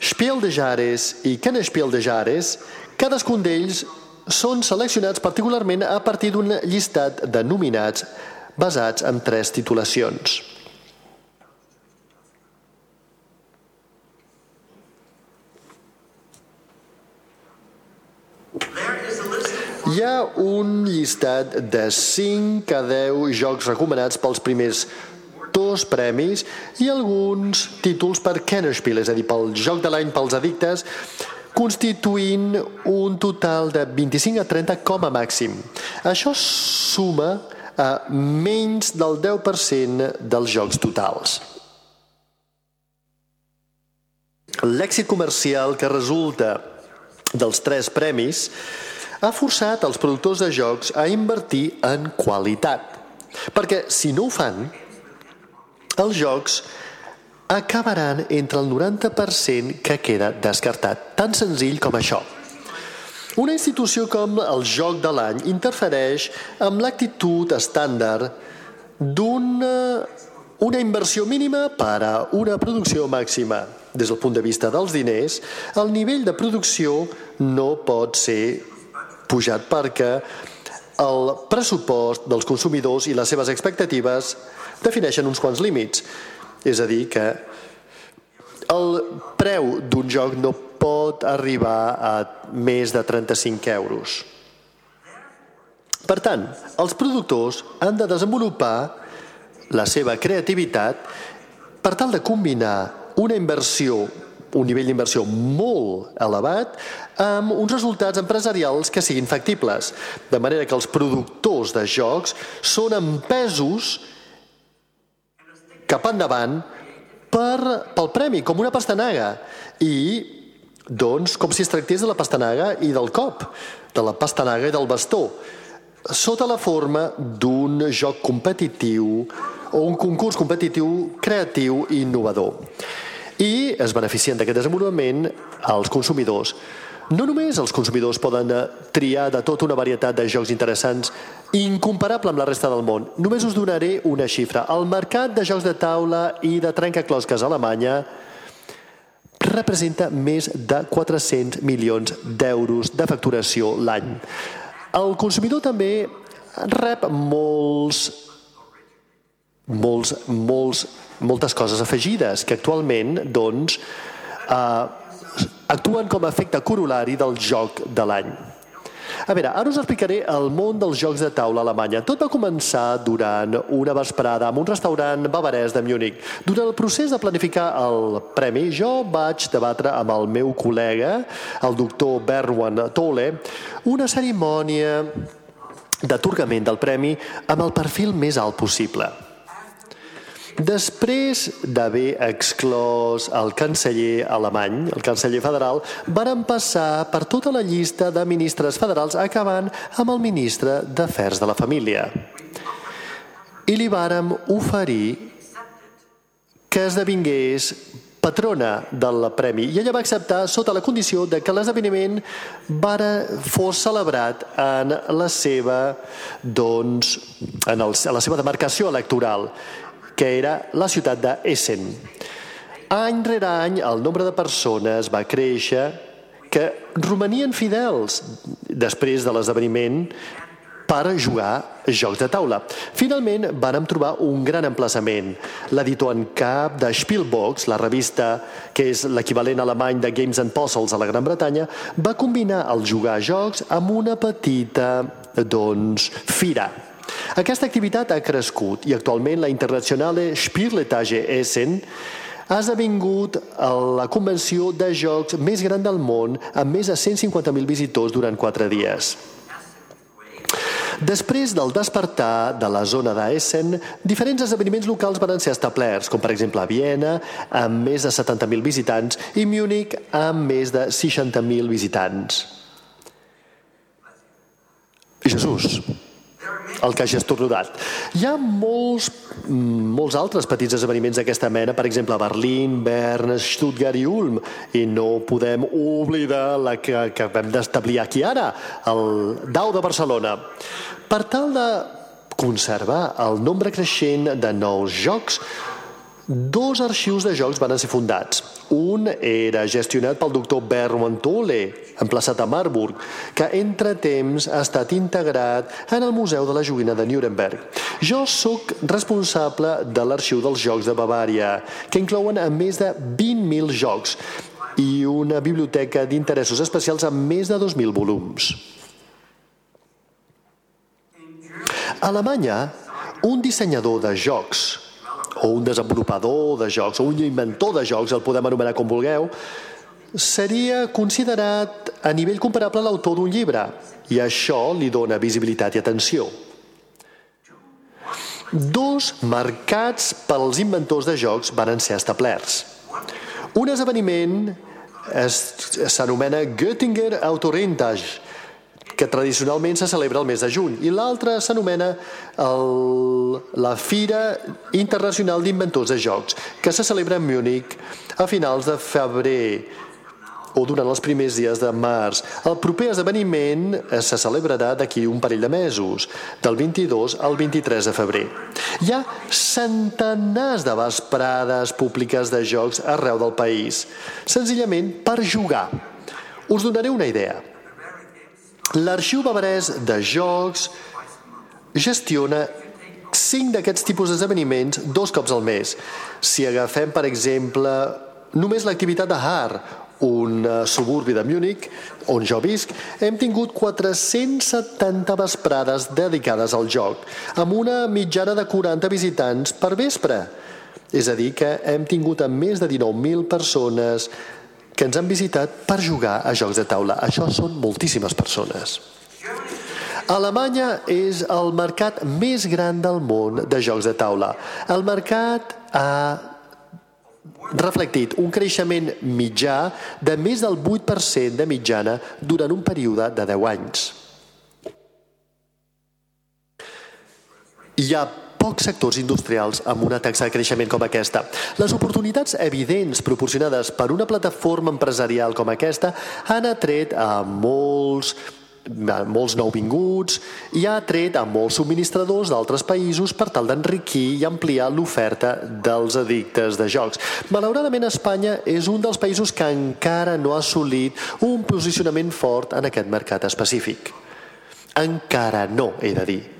Spiel de Jares i Kennespiel de Jares, cadascun d'ells són seleccionats particularment a partir d'un llistat de nominats basats en tres titulacions. Hi ha un llistat de 5 a 10 jocs recomanats pels primers dos premis i alguns títols per Kennerspiel, és a dir, pel joc de l'any pels addictes, constituint un total de 25 a 30 com a màxim. Això suma a menys del 10% dels jocs totals. L'èxit comercial que resulta dels tres premis ha forçat els productors de jocs a invertir en qualitat. Perquè si no ho fan, els jocs acabaran entre el 90% que queda descartat. Tan senzill com això. Una institució com el Joc de l'Any interfereix amb l'actitud estàndard d'una una inversió mínima per a una producció màxima. Des del punt de vista dels diners, el nivell de producció no pot ser pujat perquè el pressupost dels consumidors i les seves expectatives defineixen uns quants límits. És a dir, que el preu d'un joc no pot arribar a més de 35 euros. Per tant, els productors han de desenvolupar la seva creativitat per tal de combinar una inversió un nivell d'inversió molt elevat amb uns resultats empresarials que siguin factibles. De manera que els productors de jocs són empesos cap endavant per, pel premi, com una pastanaga. I, doncs, com si es tractés de la pastanaga i del cop, de la pastanaga i del bastó, sota la forma d'un joc competitiu o un concurs competitiu creatiu i innovador. I es beneficien d'aquest desenvolupament els consumidors. No només els consumidors poden eh, triar de tota una varietat de jocs interessants incomparable amb la resta del món. Només us donaré una xifra. El mercat de jocs de taula i de trencaclosques a Alemanya representa més de 400 milions d'euros de facturació l'any. El consumidor també rep molts molts, molts, moltes coses afegides que actualment doncs, eh, actuen com a efecte corolari del joc de l'any. A veure, ara us explicaré el món dels jocs de taula a Alemanya. Tot va començar durant una vesprada en un restaurant bavarès de Múnich. Durant el procés de planificar el premi, jo vaig debatre amb el meu col·lega, el doctor Berwan Tolle, una cerimònia d'atorgament del premi amb el perfil més alt possible. Després d'haver exclòs el canceller alemany, el canceller federal, varen passar per tota la llista de ministres federals acabant amb el ministre d'Afers de la Família. I li vàrem oferir que esdevingués patrona del premi i ella va acceptar sota la condició de que l'esdeveniment fos celebrat en la seva doncs, en, el, en la seva demarcació electoral que era la ciutat d'Essen. Any rere any el nombre de persones va créixer que romanien fidels després de l'esdeveniment per jugar jocs de taula. Finalment, vàrem trobar un gran emplaçament. L'editor en cap de Spielbox, la revista que és l'equivalent alemany de Games and Puzzles a la Gran Bretanya, va combinar el jugar a jocs amb una petita, doncs, fira aquesta activitat ha crescut i actualment la Internationale Spieletage Essen ha esdevingut la convenció de jocs més gran del món amb més de 150.000 visitors durant quatre dies. Després del despertar de la zona d'Essen, diferents esdeveniments locals van ser establerts, com per exemple a Viena, amb més de 70.000 visitants, i Múnich, amb més de 60.000 visitants. Jesús, el que hagi estornudat. Hi ha molts, molts altres petits esdeveniments d'aquesta mena, per exemple, Berlín, Bern, Stuttgart i Ulm, i no podem oblidar la que, que vam d'establir aquí ara, el Dau de Barcelona. Per tal de conservar el nombre creixent de nous jocs, Dos arxius de jocs van ser fundats. Un era gestionat pel doctor Berman Tolle, emplaçat a Marburg, que entre temps ha estat integrat en el Museu de la Joguina de Nuremberg. Jo sóc responsable de l'arxiu dels Jocs de Bavària, que inclouen a més de 20.000 jocs i una biblioteca d'interessos especials amb més de 2.000 volums. A Alemanya, un dissenyador de jocs o un desenvolupador de jocs, o un inventor de jocs, el podem anomenar com vulgueu, seria considerat a nivell comparable a l'autor d'un llibre, i això li dona visibilitat i atenció. Dos mercats pels inventors de jocs van ser establerts. Un esdeveniment s'anomena Göttinger Autorentage, que tradicionalment se celebra el mes de juny, i l'altre s'anomena la Fira Internacional d'Inventors de Jocs, que se celebra a Múnich a finals de febrer o durant els primers dies de març. El proper esdeveniment se celebrarà d'aquí un parell de mesos, del 22 al 23 de febrer. Hi ha centenars de vesprades públiques de jocs arreu del país, senzillament per jugar. Us donaré una idea. L'Arxiu Bavarès de Jocs gestiona cinc d'aquests tipus d'esdeveniments dos cops al mes. Si agafem, per exemple, només l'activitat de HAR, un eh, suburbi de Múnich, on jo visc, hem tingut 470 vesprades dedicades al joc, amb una mitjana de 40 visitants per vespre. És a dir, que hem tingut amb més de 19.000 persones que ens han visitat per jugar a jocs de taula. Això són moltíssimes persones. Alemanya és el mercat més gran del món de jocs de taula. El mercat ha reflectit un creixement mitjà de més del 8% de mitjana durant un període de 10 anys. Hi ha pocs sectors industrials amb una taxa de creixement com aquesta. Les oportunitats evidents proporcionades per una plataforma empresarial com aquesta han atret a molts molts nouvinguts i ha tret a molts subministradors d'altres països per tal d'enriquir i ampliar l'oferta dels addictes de jocs. Malauradament, Espanya és un dels països que encara no ha assolit un posicionament fort en aquest mercat específic. Encara no, he de dir.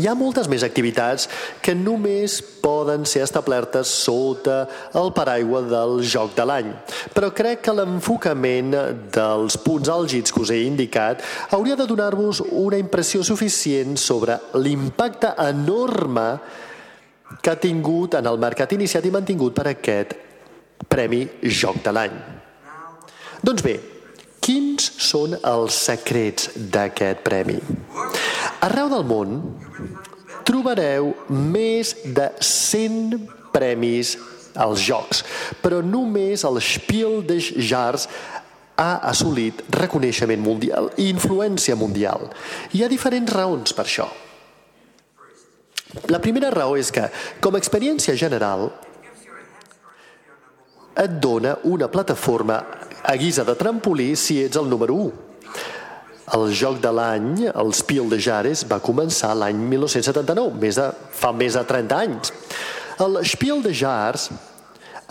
Hi ha moltes més activitats que només poden ser establertes sota el paraigua del joc de l'any. Però crec que l'enfocament dels punts àlgids que us he indicat hauria de donar-vos una impressió suficient sobre l'impacte enorme que ha tingut en el mercat iniciat i mantingut per aquest Premi Joc de l'any. Doncs bé, quins són els secrets d'aquest premi? Arreu del món trobareu més de 100 premis als jocs, però només el Spiel des Jahres ha assolit reconeixement mundial i influència mundial. Hi ha diferents raons per això. La primera raó és que, com a experiència general, et dona una plataforma a guisa de trampolí si ets el número 1 el joc de l'any, el Spiel de Jares, va començar l'any 1979, més de, fa més de 30 anys. El Spiel de Jars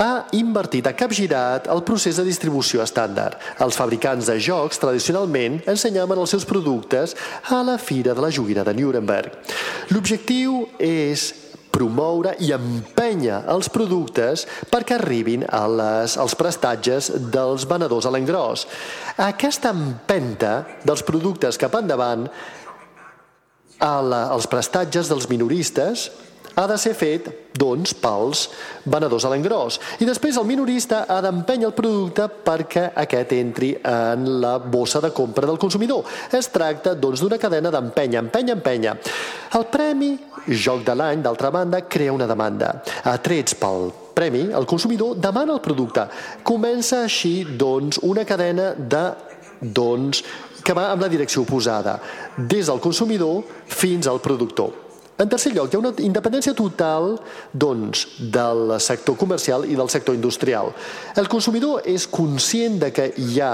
ha invertit, ha capgirat el procés de distribució estàndard. Els fabricants de jocs tradicionalment ensenyaven els seus productes a la Fira de la Joguina de Nuremberg. L'objectiu és promoure i empènyer els productes perquè arribin a les, als prestatges dels venedors a l'engròs. Aquesta empenta dels productes cap endavant a la, als prestatges dels minoristes ha de ser fet, doncs, pels venedors a l'engròs. I després el minorista ha d'empènyer el producte perquè aquest entri en la bossa de compra del consumidor. Es tracta, doncs, d'una cadena d'empenya, empenya, empenya. El premi Joc de l'any, d'altra banda, crea una demanda. Atrets pel premi, el consumidor demana el producte. Comença així, doncs, una cadena de doncs, que va en la direcció oposada, des del consumidor fins al productor. En tercer lloc, hi ha una independència total doncs, del sector comercial i del sector industrial. El consumidor és conscient de que hi ha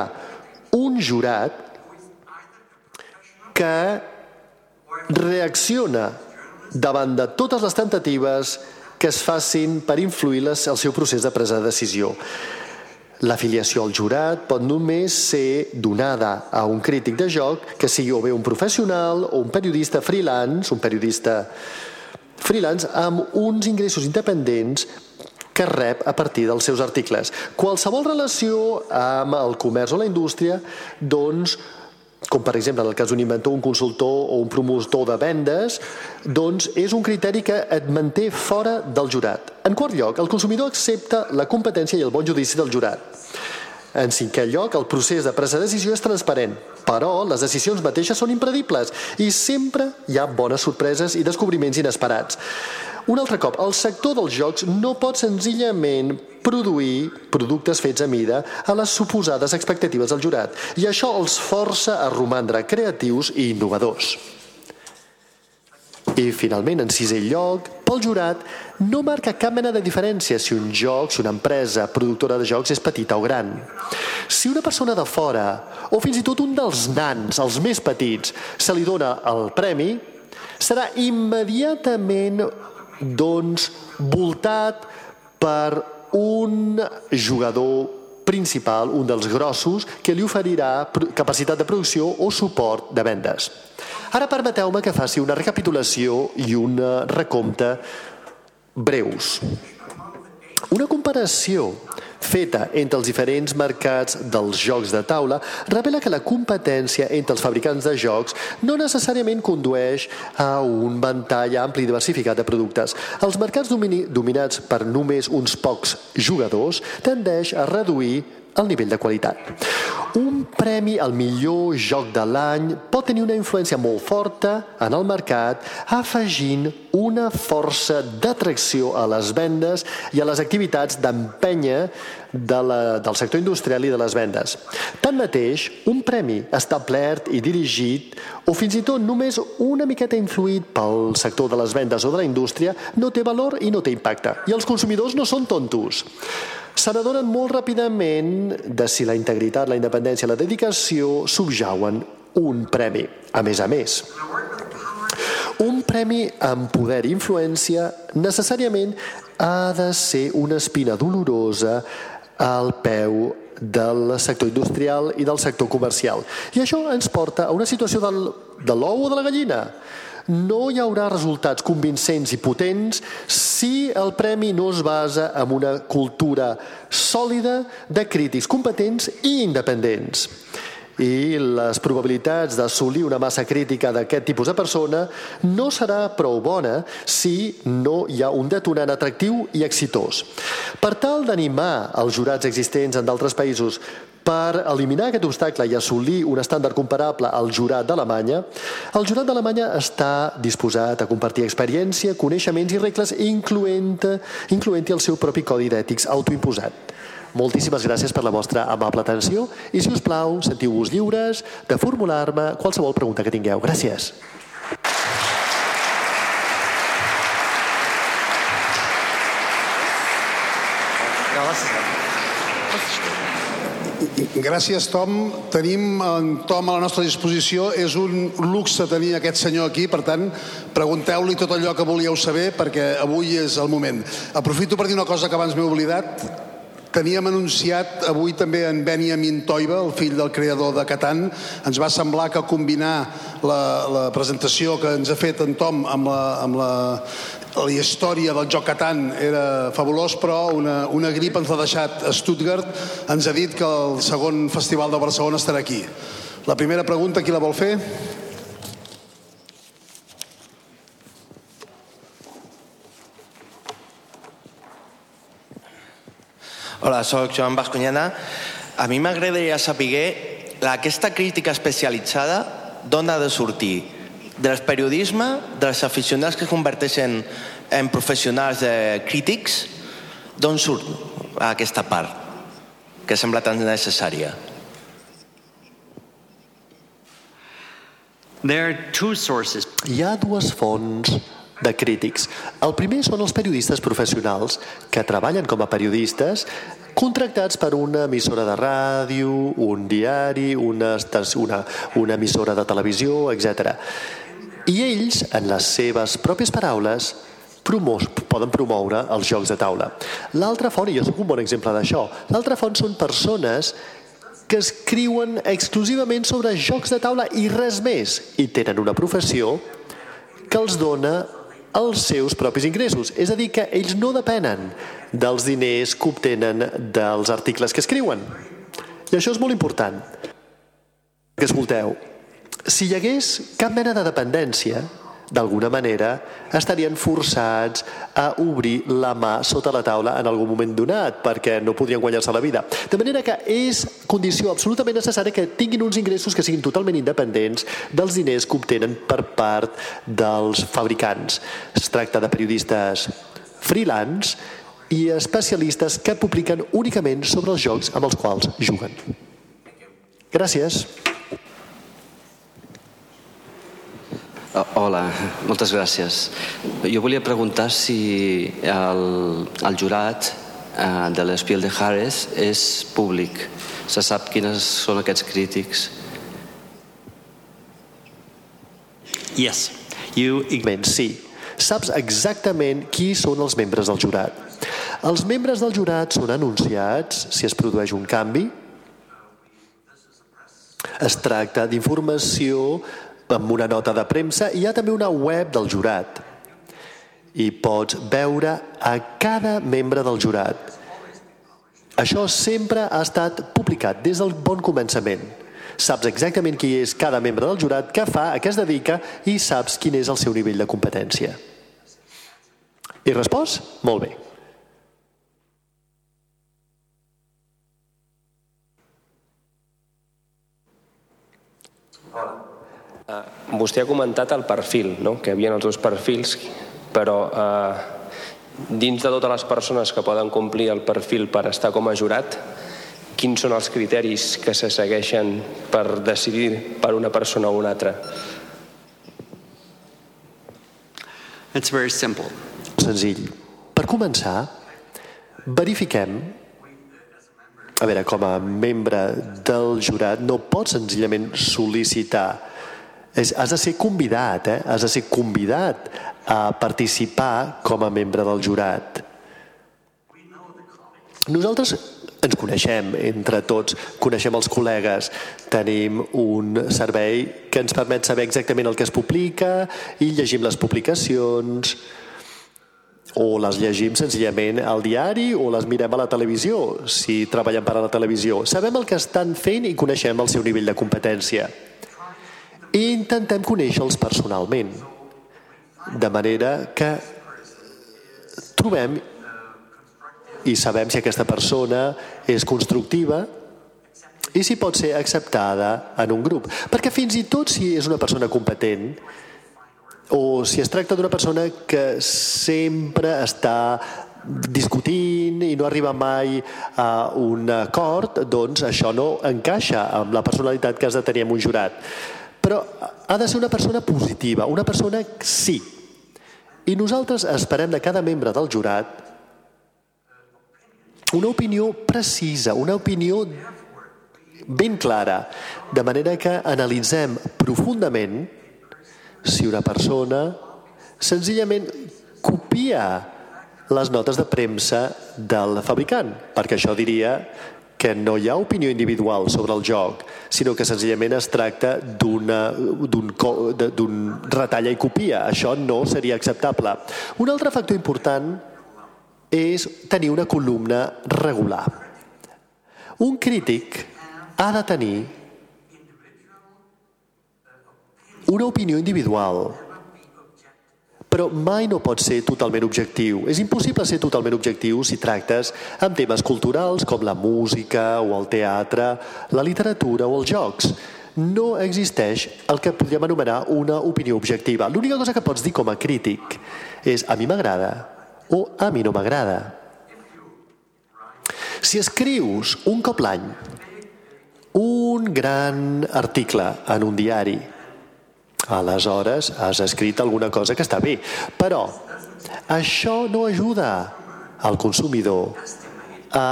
un jurat que reacciona davant de totes les tentatives que es facin per influir el seu procés de presa de decisió. L'afiliació al jurat pot només ser donada a un crític de joc que sigui o bé un professional o un periodista freelance, un periodista freelance amb uns ingressos independents que rep a partir dels seus articles. Qualsevol relació amb el comerç o la indústria, doncs, com per exemple en el cas d'un inventor, un consultor o un promotor de vendes, doncs és un criteri que et manté fora del jurat. En quart lloc, el consumidor accepta la competència i el bon judici del jurat. En cinquè lloc, el procés de presa de decisió és transparent, però les decisions mateixes són impredibles i sempre hi ha bones sorpreses i descobriments inesperats. Un altre cop, el sector dels jocs no pot senzillament produir productes fets a mida a les suposades expectatives del jurat i això els força a romandre creatius i innovadors. I finalment, en sisè lloc, pel jurat, no marca cap mena de diferència si un joc, si una empresa productora de jocs és petita o gran. Si una persona de fora, o fins i tot un dels nans, els més petits, se li dona el premi, serà immediatament doncs, voltat per un jugador principal, un dels grossos, que li oferirà capacitat de producció o suport de vendes. Ara permeteu-me que faci una recapitulació i un recompte breus. Una comparació feta entre els diferents mercats dels jocs de taula revela que la competència entre els fabricants de jocs no necessàriament condueix a un ventall ampli i diversificat de productes. Els mercats dominats per només uns pocs jugadors tendeix a reduir el nivell de qualitat. Un premi al millor joc de l'any pot tenir una influència molt forta en el mercat, afegint una força d'atracció a les vendes i a les activitats d'empenya de la, del sector industrial i de les vendes. Tanmateix, un premi establert i dirigit, o fins i tot només una miqueta influït pel sector de les vendes o de la indústria, no té valor i no té impacte. I els consumidors no són tontos se n'adonen molt ràpidament de si la integritat, la independència, la dedicació subjauen un premi. A més a més, un premi amb poder i influència necessàriament ha de ser una espina dolorosa al peu del sector industrial i del sector comercial. I això ens porta a una situació del, de l'ou o de la gallina no hi haurà resultats convincents i potents si el premi no es basa en una cultura sòlida de crítics competents i independents i les probabilitats d'assolir una massa crítica d'aquest tipus de persona no serà prou bona si no hi ha un detonant atractiu i exitós. Per tal d'animar els jurats existents en d'altres països per eliminar aquest obstacle i assolir un estàndard comparable al jurat d'Alemanya, el jurat d'Alemanya està disposat a compartir experiència, coneixements i regles, incloent-hi incloent el seu propi codi d'ètics autoimposat. Moltíssimes gràcies per la vostra amable atenció i, si us plau, sentiu-vos lliures de formular-me qualsevol pregunta que tingueu. Gràcies. Gràcies, Tom. Tenim en Tom a la nostra disposició. És un luxe tenir aquest senyor aquí, per tant, pregunteu-li tot allò que volíeu saber, perquè avui és el moment. Aprofito per dir una cosa que abans m'he oblidat. Teníem anunciat avui també en Benjamin Toiba, el fill del creador de Catan. Ens va semblar que combinar la, la presentació que ens ha fet en Tom amb la, amb la la història del joc Catan era fabulós, però una, una grip ens l'ha deixat a Stuttgart. Ens ha dit que el segon festival de Barcelona estarà aquí. La primera pregunta, qui la vol fer? Hola, sóc Joan Bascunyana. A mi m'agradaria saber aquesta crítica especialitzada d'on ha de sortir del periodisme, dels aficionats que es converteixen en professionals de crítics, d'on surt aquesta part que sembla tan necessària? There are two sources. Hi ha dues fonts de crítics. El primer són els periodistes professionals que treballen com a periodistes contractats per una emissora de ràdio, un diari, una, una, una emissora de televisió, etc. I ells, en les seves pròpies paraules, promous, poden promoure els jocs de taula. L'altra font, i jo soc un bon exemple d'això, l'altra font són persones que escriuen exclusivament sobre jocs de taula i res més, i tenen una professió que els dona els seus propis ingressos. És a dir, que ells no depenen dels diners que obtenen dels articles que escriuen. I això és molt important. Que escolteu, si hi hagués cap mena de dependència, d'alguna manera estarien forçats a obrir la mà sota la taula en algun moment donat perquè no podrien guanyar-se la vida. De manera que és condició absolutament necessària que tinguin uns ingressos que siguin totalment independents dels diners que obtenen per part dels fabricants. Es tracta de periodistes freelance i especialistes que publiquen únicament sobre els jocs amb els quals juguen. Gràcies. Hola, moltes gràcies. Jo volia preguntar si el, el jurat eh, de l'Espiel de Harris és públic. Se sap quines són aquests crítics? Yes. You... Sí. Saps exactament qui són els membres del jurat. Els membres del jurat són anunciats si es produeix un canvi. Es tracta d'informació amb una nota de premsa hi ha també una web del jurat. I pots veure a cada membre del jurat. Això sempre ha estat publicat des del bon començament. Saps exactament qui és cada membre del jurat, què fa, a què es dedica i saps quin és el seu nivell de competència. I respost? Molt bé. Vostè ha comentat el perfil, no? que hi havia els dos perfils, però uh, dins de totes les persones que poden complir el perfil per estar com a jurat, quins són els criteris que se segueixen per decidir per una persona o una altra? It's very simple. Senzill. Per començar, verifiquem a veure, com a membre del jurat no pots senzillament sol·licitar és, has de ser convidat, eh? has de ser convidat a participar com a membre del jurat. Nosaltres ens coneixem entre tots, coneixem els col·legues, tenim un servei que ens permet saber exactament el que es publica i llegim les publicacions o les llegim senzillament al diari o les mirem a la televisió, si treballem per a la televisió. Sabem el que estan fent i coneixem el seu nivell de competència i intentem conèixer-los personalment. De manera que trobem i sabem si aquesta persona és constructiva i si pot ser acceptada en un grup. Perquè fins i tot si és una persona competent o si es tracta d'una persona que sempre està discutint i no arriba mai a un acord, doncs això no encaixa amb la personalitat que has de tenir en un jurat però ha de ser una persona positiva, una persona sí. I nosaltres esperem de cada membre del jurat una opinió precisa, una opinió ben clara, de manera que analitzem profundament si una persona senzillament copia les notes de premsa del fabricant, perquè això diria que no hi ha opinió individual sobre el joc, sinó que senzillament es tracta d'un retalla i copia. Això no seria acceptable. Un altre factor important és tenir una columna regular. Un crític ha de tenir una opinió individual però mai no pot ser totalment objectiu. És impossible ser totalment objectiu si tractes amb temes culturals com la música o el teatre, la literatura o els jocs. No existeix el que podríem anomenar una opinió objectiva. L'única cosa que pots dir com a crític és a mi m'agrada o a mi no m'agrada. Si escrius un cop l'any un gran article en un diari aleshores has escrit alguna cosa que està bé. Però això no ajuda al consumidor a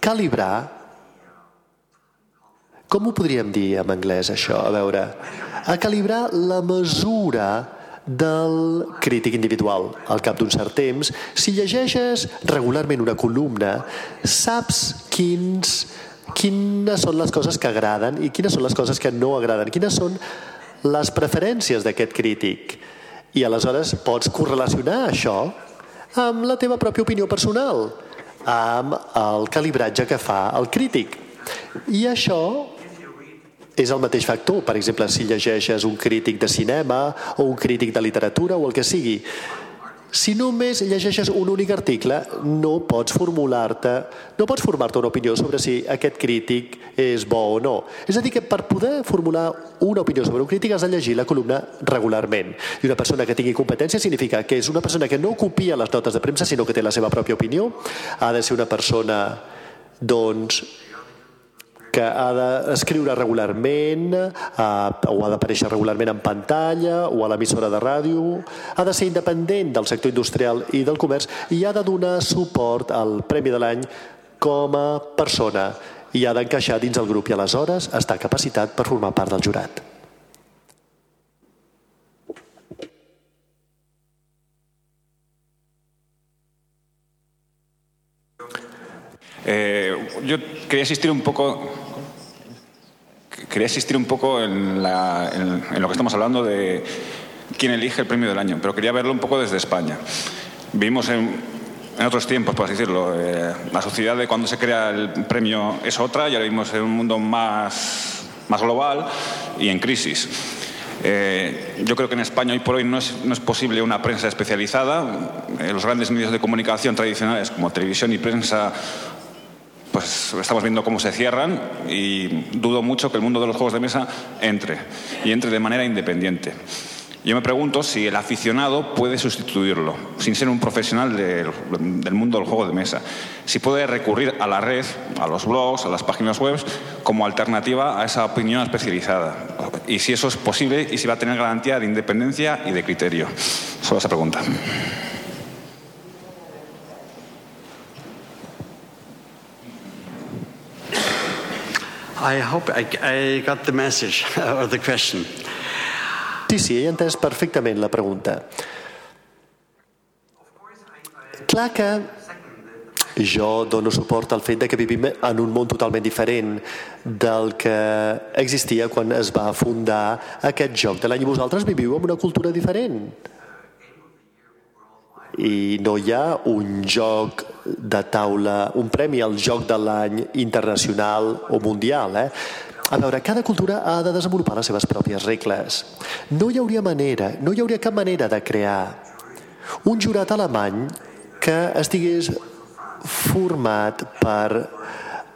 calibrar com ho podríem dir en anglès, això? A veure, a calibrar la mesura del crític individual. Al cap d'un cert temps, si llegeixes regularment una columna, saps quins, quines són les coses que agraden i quines són les coses que no agraden, quines són les preferències d'aquest crític. I aleshores pots correlacionar això amb la teva pròpia opinió personal, amb el calibratge que fa el crític. I això és el mateix factor. Per exemple, si llegeixes un crític de cinema o un crític de literatura o el que sigui, Si només llegeixes un únic article, no pots formular-te, no pots formar-te una opinió sobre si aquest crític és bo o no. És a dir, que per poder formular una opinió sobre un crític has de llegir la columna regularment. I una persona que tingui competència significa que és una persona que no copia les notes de premsa, sinó que té la seva pròpia opinió. Ha de ser una persona, doncs, que ha d'escriure regularment eh, o ha d'aparèixer regularment en pantalla o a l'emissora de ràdio, ha de ser independent del sector industrial i del comerç i ha de donar suport al Premi de l'any com a persona i ha d'encaixar dins el grup i aleshores està capacitat per formar part del jurat. Eh, yo quería asistir un poco quería insistir un poco en, la, en, en, lo que estamos hablando de quién elige el premio del año, pero quería verlo un poco desde España. Vivimos en, en otros tiempos, por así decirlo. Eh, la sociedad de cuando se crea el premio es otra y ahora vivimos en un mundo más, más global y en crisis. Eh, yo creo que en España hoy por hoy no es, no es posible una prensa especializada. Eh, los grandes medios de comunicación tradicionales como televisión y prensa pues estamos viendo cómo se cierran y dudo mucho que el mundo de los juegos de mesa entre y entre de manera independiente. Yo me pregunto si el aficionado puede sustituirlo, sin ser un profesional del, mundo del juego de mesa. Si puede recurrir a la red, a los blogs, a las páginas web, como alternativa a esa opinión especializada. Y si eso es posible y si va a tener garantía de independencia y de criterio. Solo esa pregunta. I hope I, I got the message (laughs) or the question. Sí, sí, he entès perfectament la pregunta. Clar que jo dono suport al fet de que vivim en un món totalment diferent del que existia quan es va fundar aquest joc de l'any. Vosaltres viviu en una cultura diferent. I no hi ha un joc de taula, un premi al joc de l'any internacional o mundial. Eh? A veure, cada cultura ha de desenvolupar les seves pròpies regles. No hi hauria manera, no hi hauria cap manera de crear un jurat alemany que estigués format per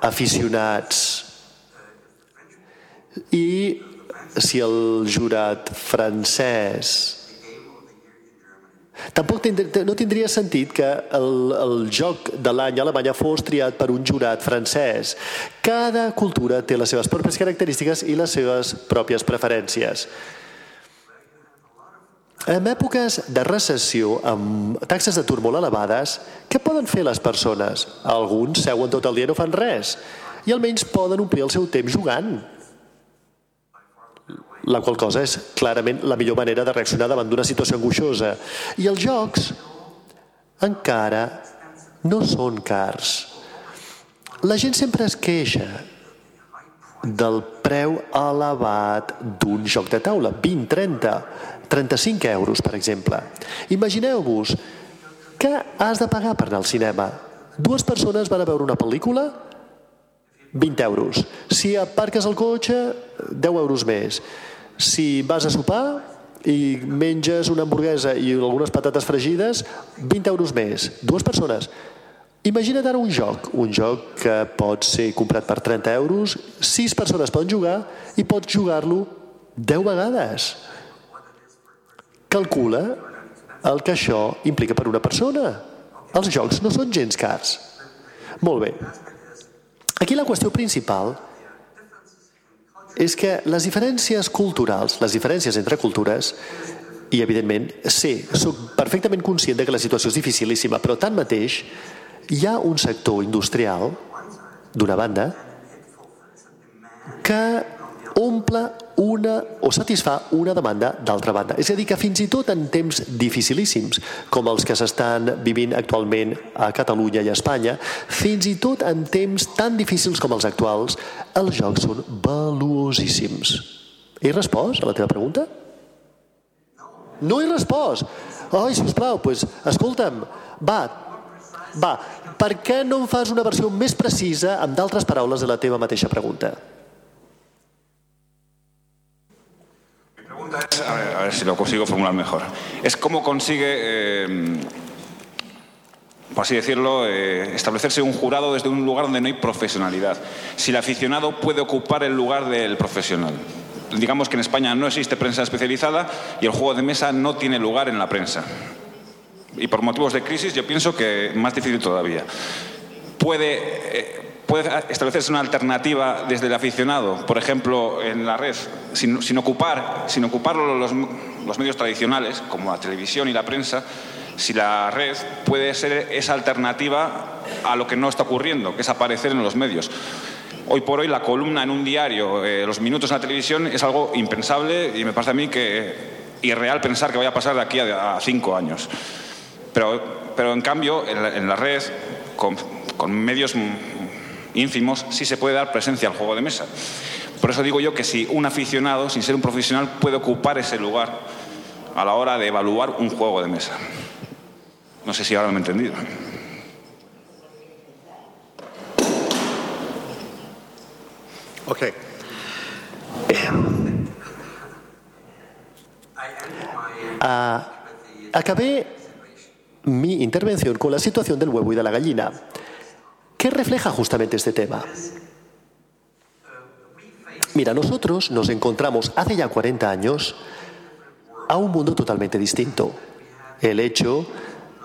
aficionats i si el jurat francès Tampoc tindria, no tindria sentit que el, el joc de l'any a Alemanya fos triat per un jurat francès. Cada cultura té les seves pròpies característiques i les seves pròpies preferències. En èpoques de recessió, amb taxes d'atur molt elevades, què poden fer les persones? Alguns seuen tot el dia i no fan res, i almenys poden omplir el seu temps jugant la qual cosa és clarament la millor manera de reaccionar davant d'una situació angoixosa. I els jocs encara no són cars. La gent sempre es queixa del preu elevat d'un joc de taula, 20, 30, 35 euros, per exemple. Imagineu-vos que has de pagar per anar al cinema. Dues persones van a veure una pel·lícula, 20 euros. Si aparques el cotxe, 10 euros més. Si vas a sopar i menges una hamburguesa i algunes patates fregides, 20 euros més. Dues persones. Imagina't ara un joc, un joc que pot ser comprat per 30 euros, sis persones poden jugar i pots jugar-lo 10 vegades. Calcula el que això implica per una persona. Els jocs no són gens cars. Molt bé. Aquí la qüestió principal és que les diferències culturals, les diferències entre cultures, i evidentment sé, sóc perfectament conscient de que la situació és dificilíssima, però tanmateix hi ha un sector industrial, d'una banda, que omple una o satisfà una demanda d'altra banda. És a dir, que fins i tot en temps dificilíssims, com els que s'estan vivint actualment a Catalunya i a Espanya, fins i tot en temps tan difícils com els actuals, els jocs són valuosíssims. He respost a la teva pregunta? No he respost. Ai, sisplau, doncs, pues, escolta'm, va, va, per què no em fas una versió més precisa amb d'altres paraules de la teva mateixa pregunta? A ver, a ver si lo consigo formular mejor. Es cómo consigue, eh, por así decirlo, eh, establecerse un jurado desde un lugar donde no hay profesionalidad. Si el aficionado puede ocupar el lugar del profesional. Digamos que en España no existe prensa especializada y el juego de mesa no tiene lugar en la prensa. Y por motivos de crisis yo pienso que más difícil todavía. Puede eh, puede establecerse una alternativa desde el aficionado, por ejemplo, en la red, sin, sin ocupar, sin ocupar los, los, medios tradicionales, como la televisión y la prensa, si la red puede ser esa alternativa a lo que no está ocurriendo, que es aparecer en los medios. Hoy por hoy la columna en un diario, eh, los minutos en la televisión, es algo impensable y me parece a mí que irreal pensar que vaya a pasar de aquí a, a cinco años. Pero, pero en cambio, en la, en la red, con, con medios ínfimos, sí se puede dar presencia al juego de mesa. Por eso digo yo que si un aficionado, sin ser un profesional, puede ocupar ese lugar a la hora de evaluar un juego de mesa. No sé si ahora me he entendido. Ok. Uh, acabé mi intervención con la situación del huevo y de la gallina. ¿Qué refleja justamente este tema? Mira, nosotros nos encontramos hace ya 40 años a un mundo totalmente distinto. El hecho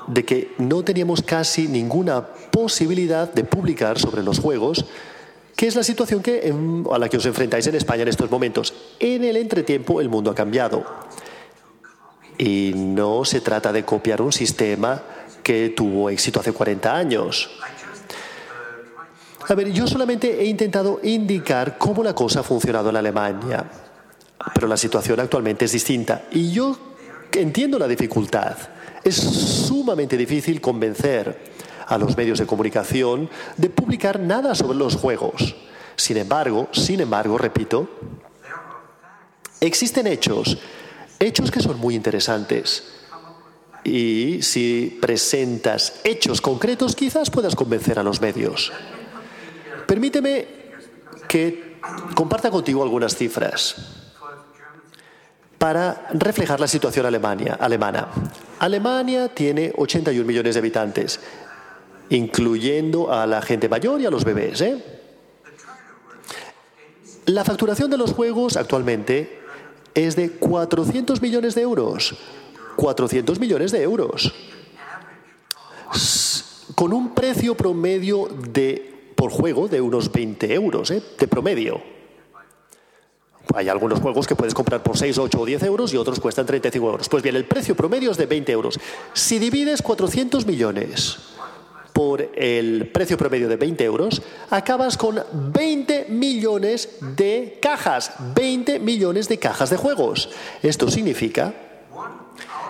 de que no teníamos casi ninguna posibilidad de publicar sobre los juegos, que es la situación que, a la que os enfrentáis en España en estos momentos. En el entretiempo el mundo ha cambiado. Y no se trata de copiar un sistema que tuvo éxito hace 40 años. A ver, yo solamente he intentado indicar cómo la cosa ha funcionado en Alemania, pero la situación actualmente es distinta y yo entiendo la dificultad. Es sumamente difícil convencer a los medios de comunicación de publicar nada sobre los juegos. Sin embargo, sin embargo, repito, existen hechos, hechos que son muy interesantes. Y si presentas hechos concretos, quizás puedas convencer a los medios. Permíteme que comparta contigo algunas cifras para reflejar la situación alemana. Alemania tiene 81 millones de habitantes, incluyendo a la gente mayor y a los bebés. ¿eh? La facturación de los juegos actualmente es de 400 millones de euros. 400 millones de euros. Con un precio promedio de por juego de unos 20 euros, ¿eh? de promedio. Hay algunos juegos que puedes comprar por 6, 8 o 10 euros y otros cuestan 35 euros. Pues bien, el precio promedio es de 20 euros. Si divides 400 millones por el precio promedio de 20 euros, acabas con 20 millones de cajas. 20 millones de cajas de juegos. Esto significa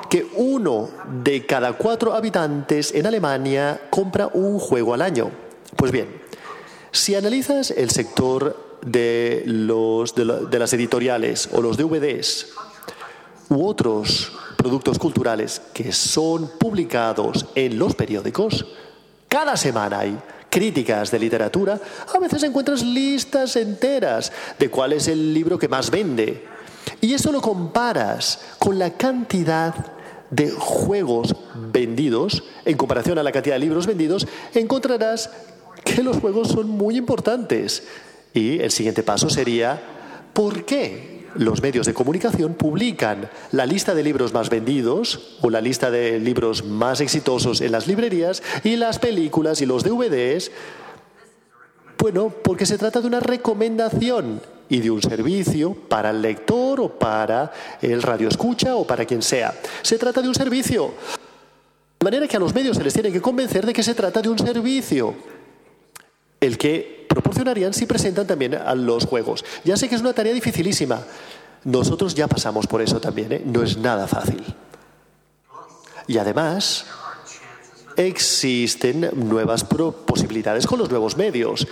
que uno de cada cuatro habitantes en Alemania compra un juego al año. Pues bien, si analizas el sector de, los, de, las editoriales o los DVDs u otros productos culturales que son publicados en los periódicos, cada semana hay críticas de literatura, a veces encuentras listas enteras de cuál es el libro que más vende. Y eso lo comparas con la cantidad de juegos vendidos, en comparación a la cantidad de libros vendidos, encontrarás que los juegos son muy importantes. Y el siguiente paso sería, ¿por qué los medios de comunicación publican la lista de libros más vendidos o la lista de libros más exitosos en las librerías y las películas y los DVDs? Bueno, porque se trata de una recomendación y de un servicio para el lector o para el radio escucha o para quien sea. Se trata de un servicio. De manera que a los medios se les tiene que convencer de que se trata de un servicio el que proporcionarían si presentan también a los juegos. Ya sé que es una tarea dificilísima. Nosotros ya pasamos por eso también, ¿eh? no es nada fácil. Y además, existen nuevas posibilidades con los nuevos medios.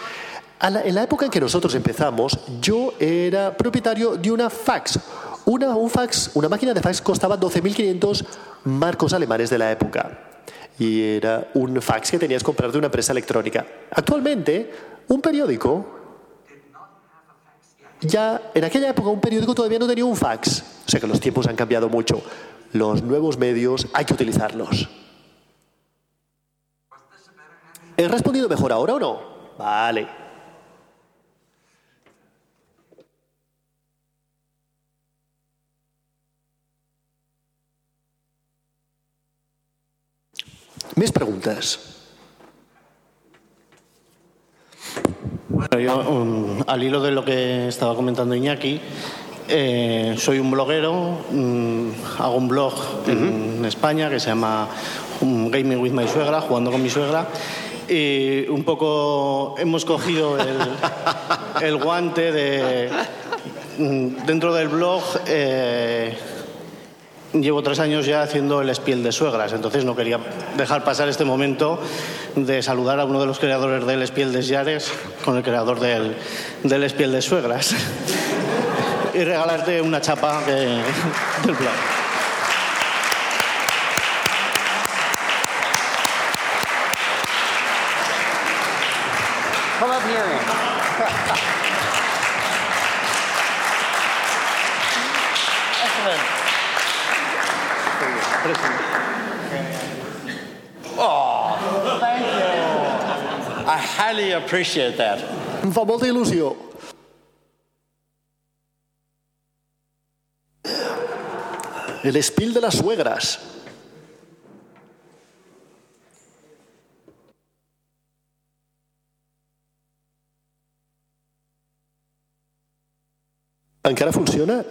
en la época en que nosotros empezamos, yo era propietario de una fax. Una, un fax, una máquina de fax costaba 12.500 marcos alemanes de la época y era un fax que tenías que comprar de una empresa electrónica. Actualmente, un periódico ya en aquella época un periódico todavía no tenía un fax. O sea que los tiempos han cambiado mucho. Los nuevos medios hay que utilizarlos. ¿He respondido mejor ahora o no? Vale. Més preguntes. Bueno, yo, um, al hilo de lo que estaba comentando Iñaki, eh, soy un bloguero, um, hago un blog uh -huh. en España que se llama um, Gaming with My Suegra, jugando con mi suegra, y un poco hemos cogido el, (laughs) el guante de dentro del blog. Eh, llevo tres años ya haciendo el espiel de suegras, entonces no quería dejar pasar este momento de saludar a uno de los creadores del espiel de Yares con el creador del, del espiel de suegras (laughs) y regalarte una chapa del blog. Highly appreciate that. Em fa molta il·lusió. El espil de las suegras. Encara funciona?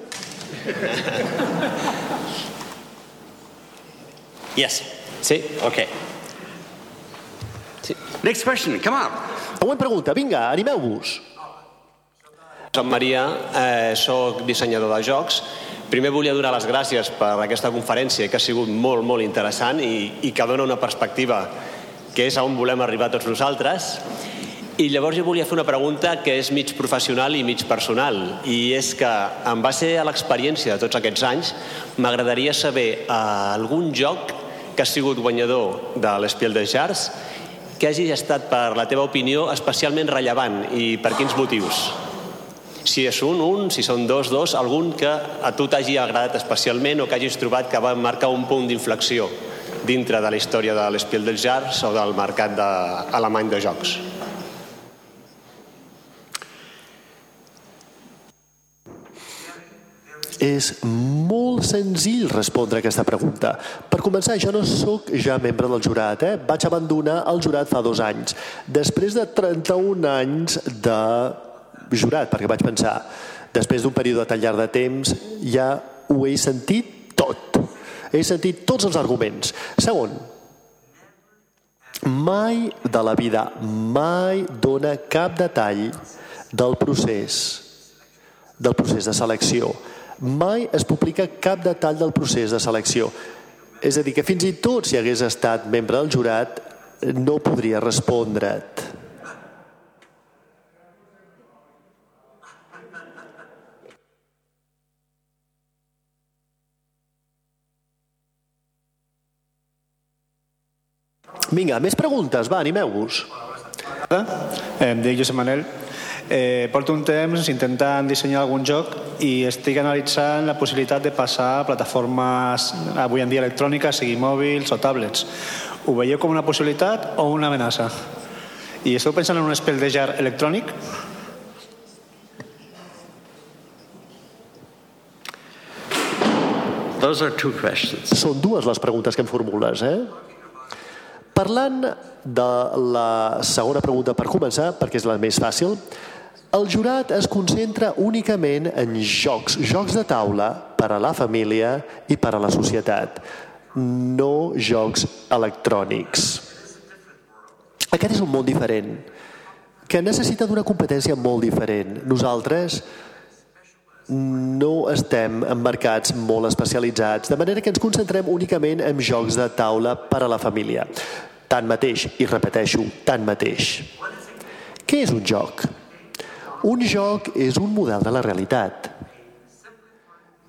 Yes. See? Okay. See. Next question. Come on. Següent pregunta, vinga, animeu-vos. Soc Maria, eh, soc dissenyador de jocs. Primer volia donar les gràcies per aquesta conferència que ha sigut molt, molt interessant i, i que dona una perspectiva que és a on volem arribar tots nosaltres. I llavors jo volia fer una pregunta que és mig professional i mig personal i és que en base a l'experiència de tots aquests anys m'agradaria saber eh, algun joc que ha sigut guanyador de l'Espiel de Jars que hagi estat, per la teva opinió, especialment rellevant i per quins motius? Si és un, un, si són dos, dos, algun que a tu t'hagi agradat especialment o que hagis trobat que va marcar un punt d'inflexió dintre de la història de l'Espiel dels Jars o del mercat de, alemany de jocs. És molt senzill respondre a aquesta pregunta. Per començar, jo no sóc ja membre del jurat. Eh? Vaig abandonar el jurat fa dos anys. Després de 31 anys de jurat, perquè vaig pensar, després d'un període tan llarg de temps, ja ho he sentit tot. He sentit tots els arguments. Segon, mai de la vida, mai dona cap detall del procés, del procés de selecció mai es publica cap detall del procés de selecció. És a dir, que fins i tot si hagués estat membre del jurat no podria respondre't. Vinga, més preguntes, va, animeu-vos. Em dic Josep Manel. Eh, porto un temps intentant dissenyar algun joc i estic analitzant la possibilitat de passar a plataformes avui en dia electròniques, sigui mòbils o tablets. Ho veieu com una possibilitat o una amenaça? I esteu pensant en un espel de jar electrònic? Those are two questions. Són dues les preguntes que em formules, eh? Parlant de la segona pregunta per començar, perquè és la més fàcil, el jurat es concentra únicament en jocs, jocs de taula per a la família i per a la societat, no jocs electrònics. Aquest és un món diferent, que necessita d'una competència molt diferent. Nosaltres no estem en mercats molt especialitzats, de manera que ens concentrem únicament en jocs de taula per a la família. Tanmateix, i repeteixo, tanmateix. Què és un joc? Un joc és un model de la realitat.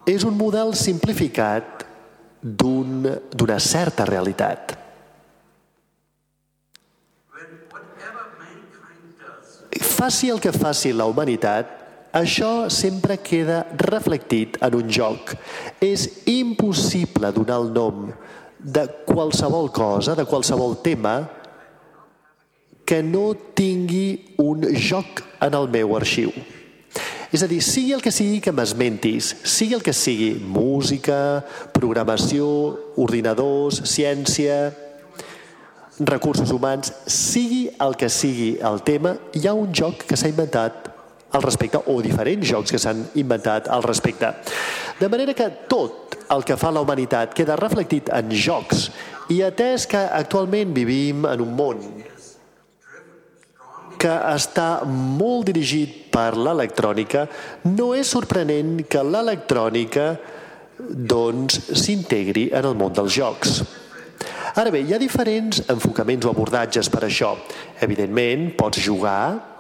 És un model simplificat d'una un, certa realitat. Faci el que faci la humanitat, això sempre queda reflectit en un joc. És impossible donar el nom de qualsevol cosa, de qualsevol tema, que no tingui un joc en el meu arxiu. És a dir, sigui el que sigui que m'esmentis, sigui el que sigui, música, programació, ordinadors, ciència, recursos humans, sigui el que sigui el tema, hi ha un joc que s'ha inventat al respecte, o diferents jocs que s'han inventat al respecte. De manera que tot el que fa la humanitat queda reflectit en jocs, i atès que actualment vivim en un món que està molt dirigit per l'electrònica, no és sorprenent que l'electrònica doncs s'integri en el món dels jocs. Ara bé, hi ha diferents enfocaments o abordatges per això. Evidentment, pots jugar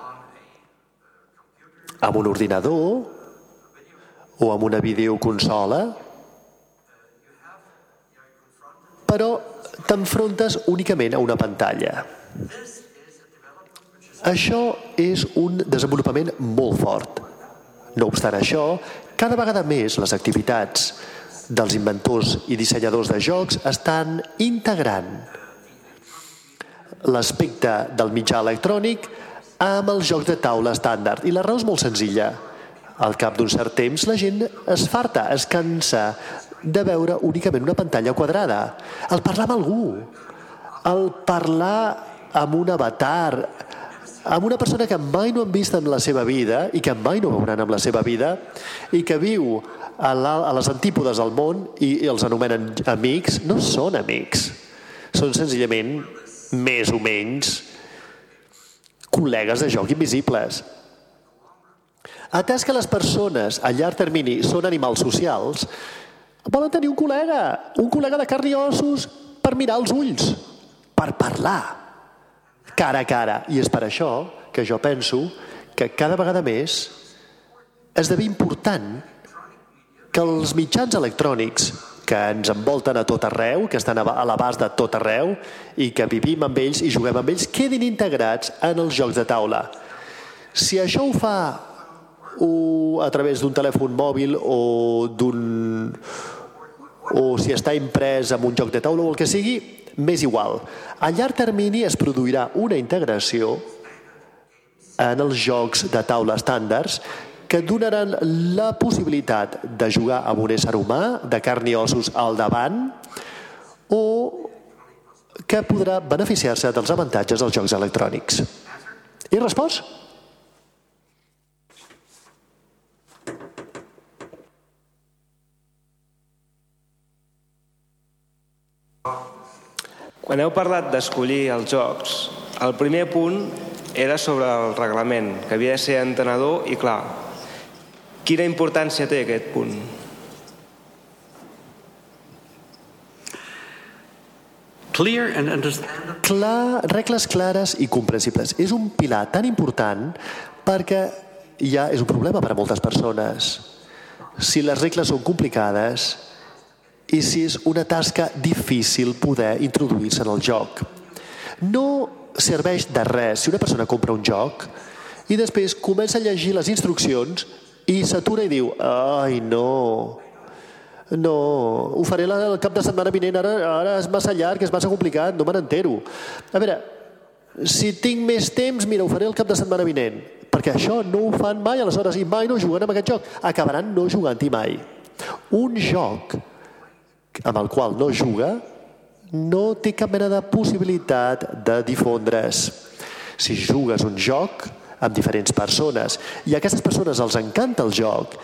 amb un ordinador o amb una videoconsola, però t'enfrontes únicament a una pantalla. Això és un desenvolupament molt fort. No obstant això, cada vegada més les activitats dels inventors i dissenyadors de jocs estan integrant l'aspecte del mitjà electrònic amb els jocs de taula estàndard. I la raó és molt senzilla. Al cap d'un cert temps la gent es farta, es cansa de veure únicament una pantalla quadrada. El parlar amb algú, el parlar amb un avatar, amb una persona que mai no han vist en la seva vida i que mai no veuran en la seva vida i que viu a, la, a les antípodes del món i, i els anomenen amics, no són amics. Són senzillament més o menys col·legues de joc invisibles. Atès que les persones a llarg termini són animals socials, volen tenir un col·lega, un col·lega de carn i ossos per mirar els ulls, per parlar, cara a cara. I és per això que jo penso que cada vegada més esdevé important que els mitjans electrònics que ens envolten a tot arreu, que estan a l'abast de tot arreu i que vivim amb ells i juguem amb ells, quedin integrats en els jocs de taula. Si això ho fa o a través d'un telèfon mòbil o d'un o si està imprès en un joc de taula o el que sigui, m'és igual. A llarg termini es produirà una integració en els jocs de taula estàndards que donaran la possibilitat de jugar amb un ésser humà, de carn i ossos al davant, o que podrà beneficiar-se dels avantatges dels jocs electrònics. I respost? Quan heu parlat d'escollir els jocs, el primer punt era sobre el reglament, que havia de ser entenedor i clar. Quina importància té aquest punt? Clear and understandable. Clar, regles clares i comprensibles. És un pilar tan important perquè ja és un problema per a moltes persones. Si les regles són complicades i si és una tasca difícil poder introduir-se en el joc. No serveix de res si una persona compra un joc i després comença a llegir les instruccions i s'atura i diu ai no, no, ho faré el cap de setmana vinent, ara, ara és massa llarg, és massa complicat, no me n'entero. A veure, si tinc més temps, mira, ho faré el cap de setmana vinent, perquè això no ho fan mai, aleshores, i mai no juguen amb aquest joc. Acabaran no jugant-hi mai. Un joc amb el qual no juga no té cap mena de possibilitat de difondre's. Si jugues un joc amb diferents persones i a aquestes persones els encanta el joc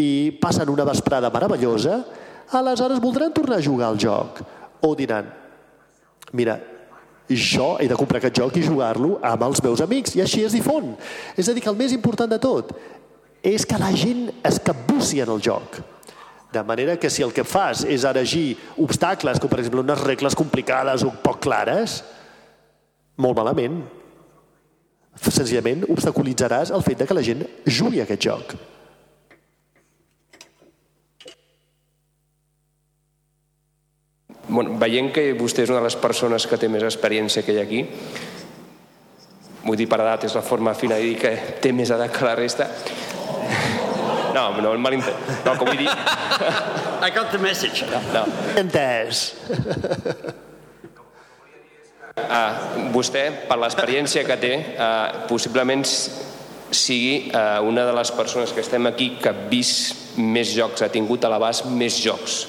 i passen una vesprada meravellosa, aleshores voldran tornar a jugar al joc. O diran, mira, jo he de comprar aquest joc i jugar-lo amb els meus amics, i així es difon. És a dir, que el més important de tot és que la gent es capbussi en el joc. De manera que si el que fas és eregir obstacles, com per exemple unes regles complicades o poc clares, molt malament. Senzillament obstaculitzaràs el fet de que la gent jugui a aquest joc. Bueno, veient que vostè és una de les persones que té més experiència que hi ha aquí, vull dir per edat és la forma fina de dir que té més edat que la resta, no, no, mal intent. No, com vull dir... I got the message. No. Entès. Uh, vostè, per l'experiència que té, uh, possiblement sigui uh, una de les persones que estem aquí que ha vist més jocs, ha tingut a l'abast més jocs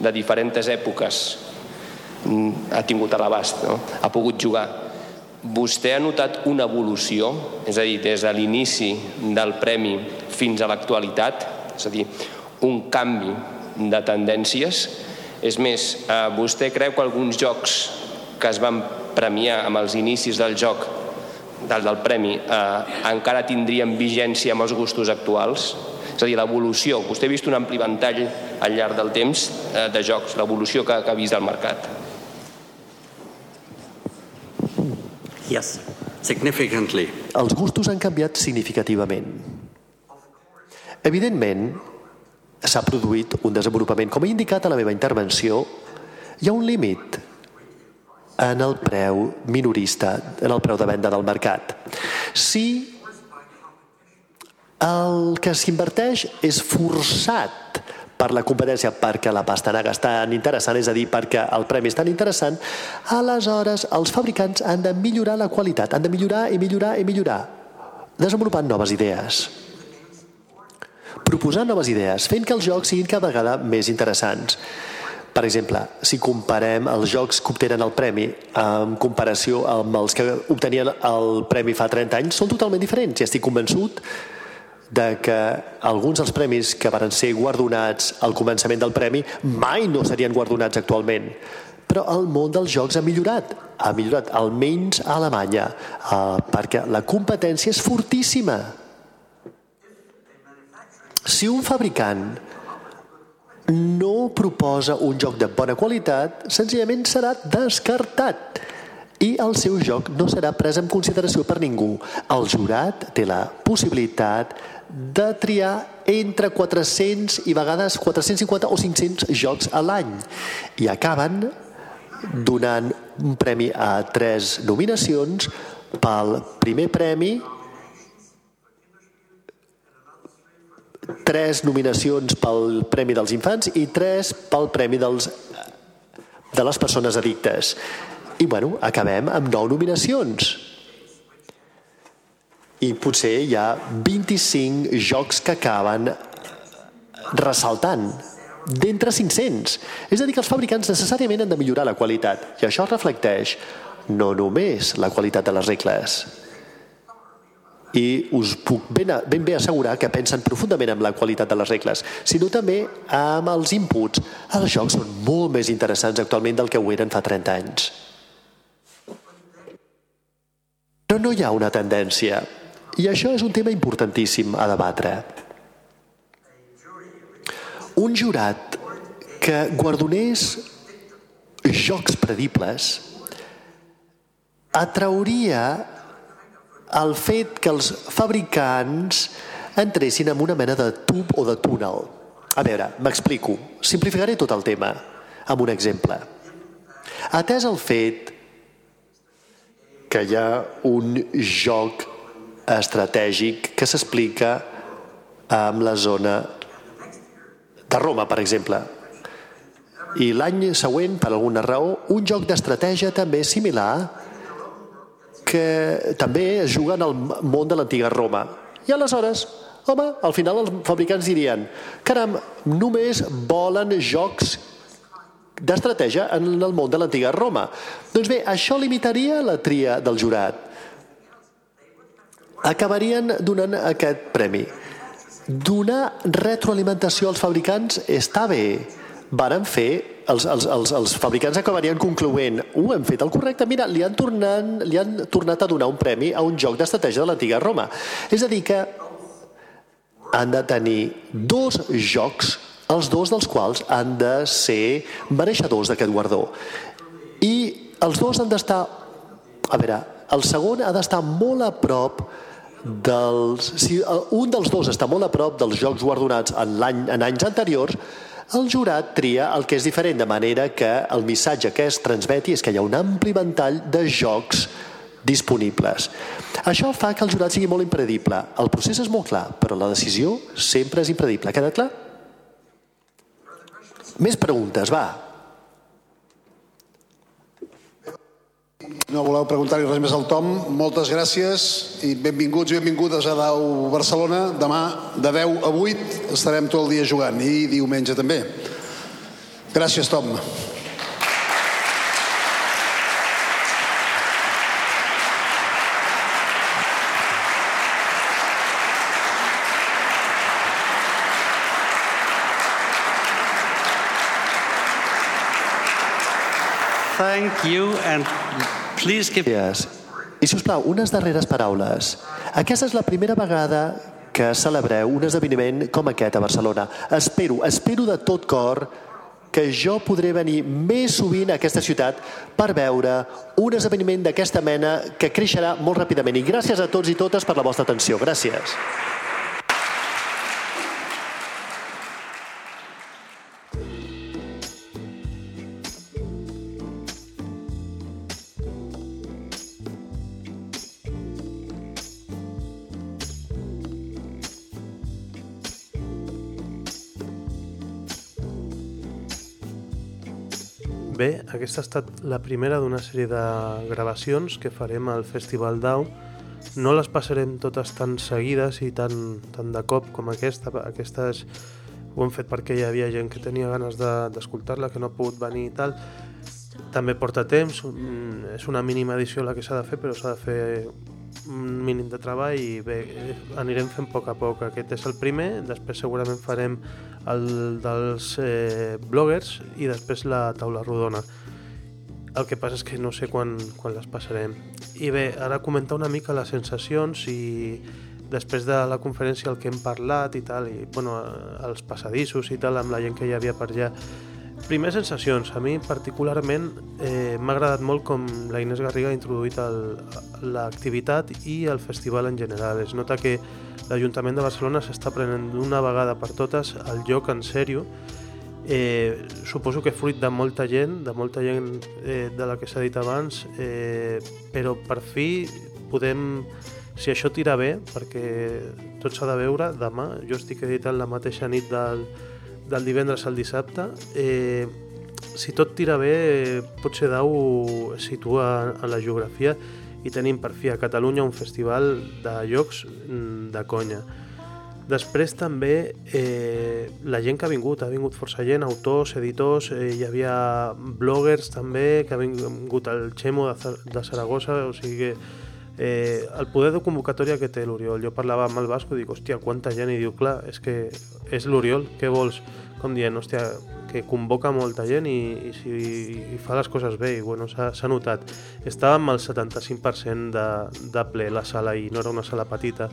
de diferents èpoques mm, ha tingut a l'abast, no? ha pogut jugar. Vostè ha notat una evolució, és a dir, des de l'inici del premi fins a l'actualitat, és a dir, un canvi de tendències. És més, eh, vostè creu que alguns jocs que es van premiar amb els inicis del joc del, del premi eh, encara tindrien vigència amb els gustos actuals? És a dir, l'evolució. Vostè ha vist un ampli ventall al llarg del temps eh, de jocs, l'evolució que, que ha vist el mercat. Yes, significantly. Els gustos han canviat significativament. Evidentment, s'ha produït un desenvolupament. Com he indicat a la meva intervenció, hi ha un límit en el preu minorista, en el preu de venda del mercat. Si el que s'inverteix és forçat per la competència perquè la pastanaga és tan interessant, és a dir, perquè el premi és tan interessant, aleshores els fabricants han de millorar la qualitat, han de millorar i millorar i millorar, desenvolupant noves idees proposant noves idees, fent que els jocs siguin cada vegada més interessants. Per exemple, si comparem els jocs que obtenen el premi en comparació amb els que obtenien el premi fa 30 anys, són totalment diferents i estic convençut de que alguns dels premis que van ser guardonats al començament del premi mai no serien guardonats actualment. Però el món dels jocs ha millorat, ha millorat almenys a Alemanya, eh, perquè la competència és fortíssima. Si un fabricant no proposa un joc de bona qualitat, senzillament serà descartat i el seu joc no serà pres en consideració per ningú. El jurat té la possibilitat de triar entre 400 i vegades 450 o 500 jocs a l'any i acaben donant un premi a tres nominacions pel primer premi tres nominacions pel Premi dels Infants i tres pel Premi dels, de les persones addictes. I bueno, acabem amb nou nominacions. I potser hi ha 25 jocs que acaben ressaltant d'entre 500. És a dir, que els fabricants necessàriament han de millorar la qualitat. I això reflecteix no només la qualitat de les regles, i us puc ben, ben bé assegurar que pensen profundament en la qualitat de les regles, sinó també amb els inputs. Els jocs són molt més interessants actualment del que ho eren fa 30 anys. Però no hi ha una tendència, i això és un tema importantíssim a debatre. Un jurat que guardonés jocs predibles atrauria el fet que els fabricants entressin en una mena de tub o de túnel. A veure, m'explico. Simplificaré tot el tema amb un exemple. Atès el fet que hi ha un joc estratègic que s'explica amb la zona de Roma, per exemple. I l'any següent, per alguna raó, un joc d'estratègia també similar que també es juga en el món de l'antiga Roma. I aleshores, home, al final els fabricants dirien caram, només volen jocs d'estratègia en el món de l'antiga Roma. Doncs bé, això limitaria la tria del jurat. Acabarien donant aquest premi. Donar retroalimentació als fabricants està bé. Varen fer els, els, els, els fabricants acabarien concloent ho hem fet el correcte, mira, li han, tornat, li han tornat a donar un premi a un joc d'estratègia de l'antiga Roma. És a dir que han de tenir dos jocs, els dos dels quals han de ser mereixedors d'aquest guardó. I els dos han d'estar... A veure, el segon ha d'estar molt a prop dels... Si un dels dos està molt a prop dels jocs guardonats en, any, en anys anteriors, el jurat tria el que és diferent, de manera que el missatge que es transmeti és que hi ha un ampli ventall de jocs disponibles. Això fa que el jurat sigui molt impredible. El procés és molt clar, però la decisió sempre és impredible. Ha quedat clar? Més preguntes, va. No voleu preguntar-li res més al Tom? Moltes gràcies i benvinguts i benvingudes a Dau Barcelona. Demà de 10 a 8 estarem tot el dia jugant i diumenge també. Gràcies, Tom. Thank you and please. Yes. I si us plau, unes darreres paraules. Aquesta és la primera vegada que celebreu un esdeveniment com aquest a Barcelona. Espero, espero de tot cor que jo podré venir més sovint a aquesta ciutat per veure un esdeveniment d'aquesta mena que creixerà molt ràpidament. I gràcies a tots i totes per la vostra atenció. Gràcies. Bé, aquesta ha estat la primera d'una sèrie de gravacions que farem al Festival d'Au. No les passarem totes tan seguides i tan, tan de cop com aquesta. És, ho hem fet perquè hi havia gent que tenia ganes d'escoltar-la, de, que no ha pogut venir i tal. També porta temps, mm, és una mínima edició la que s'ha de fer, però s'ha de fer un mínim de treball i bé, anirem fent a poc a poc. Aquest és el primer, després segurament farem el dels eh, bloggers i després la taula rodona. El que passa és que no sé quan, quan les passarem. I bé, ara comentar una mica les sensacions i després de la conferència el que hem parlat i tal, i bueno, els passadissos i tal, amb la gent que hi havia per allà, Primers sensacions. A mi particularment eh, m'ha agradat molt com la Inés Garriga ha introduït l'activitat i el festival en general. Es nota que l'Ajuntament de Barcelona s'està prenent d'una vegada per totes el lloc en sèrio. Eh, suposo que fruit de molta gent, de molta gent eh, de la que s'ha dit abans, eh, però per fi podem si això tira bé, perquè tot s'ha de veure, demà jo estic editant la mateixa nit del, del divendres al dissabte. Eh, si tot tira bé, potser Dau es situa en la geografia i tenim per fi a Catalunya un festival de llocs mm, de conya. Després també eh, la gent que ha vingut, ha vingut força gent, autors, editors, eh, hi havia bloggers també, que ha vingut el Xemo de, de Saragossa, o sigui que eh, el poder de convocatòria que té l'Oriol. Jo parlava amb el Vasco i dic, hòstia, quanta gent? I diu, clar, és que és l'Oriol, què vols? Com dient, hòstia, que convoca molta gent i, i, si, i fa les coses bé i bueno, s'ha notat. Estàvem al 75% de, de ple la sala i no era una sala petita.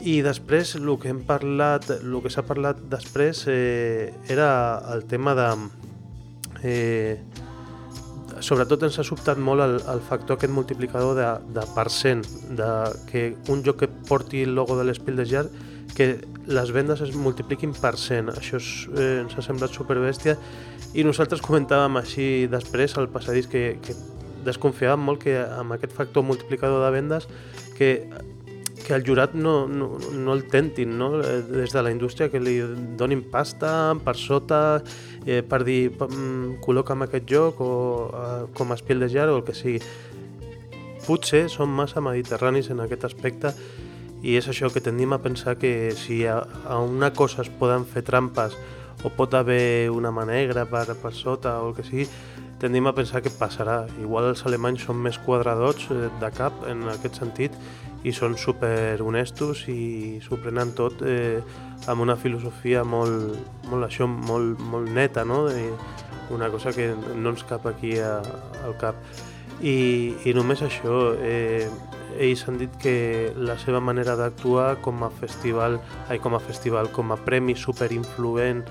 I després el que hem parlat, el que s'ha parlat després eh, era el tema de eh, sobretot ens ha sobtat molt el, el factor aquest multiplicador de, de percent, de que un joc que porti el logo de l'Espil de Jar que les vendes es multipliquin per cent. Això és, eh, ens ha semblat superbèstia i nosaltres comentàvem així després al passadís que, que desconfiàvem molt que amb aquest factor multiplicador de vendes que que el jurat no, no, no el tentin no? Eh, des de la indústria, que li donin pasta per sota eh, per dir mm, col·loca'm aquest joc o eh, com a espiel de jar o el que sigui. Potser són massa mediterranis en aquest aspecte i és això que tendim a pensar que si a, a una cosa es poden fer trampes o pot haver una mà negra per, per sota o el que sigui, tendim a pensar que passarà. Igual els alemanys són més quadradots eh, de cap en aquest sentit i són super honestos i s'ho prenen tot eh, amb una filosofia molt, molt, això, molt, molt neta, no? De, una cosa que no ens cap aquí a, al cap. I, i només això, eh, ells han dit que la seva manera d'actuar com a festival, ai, com a festival, com a premi superinfluent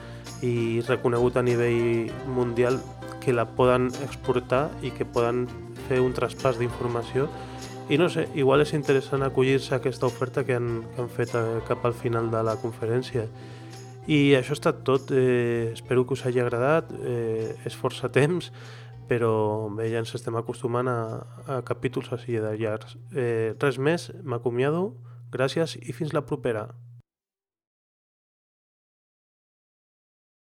i reconegut a nivell mundial, que la poden exportar i que poden fer un traspàs d'informació i no sé, igual és interessant acollir-se a aquesta oferta que han, que han fet eh, cap al final de la conferència. I això ha estat tot. Eh, espero que us hagi agradat. Eh, és força temps, però bé, ja ens estem acostumant a, a capítols així de llargs. Eh, res més, m'acomiado, gràcies i fins la propera.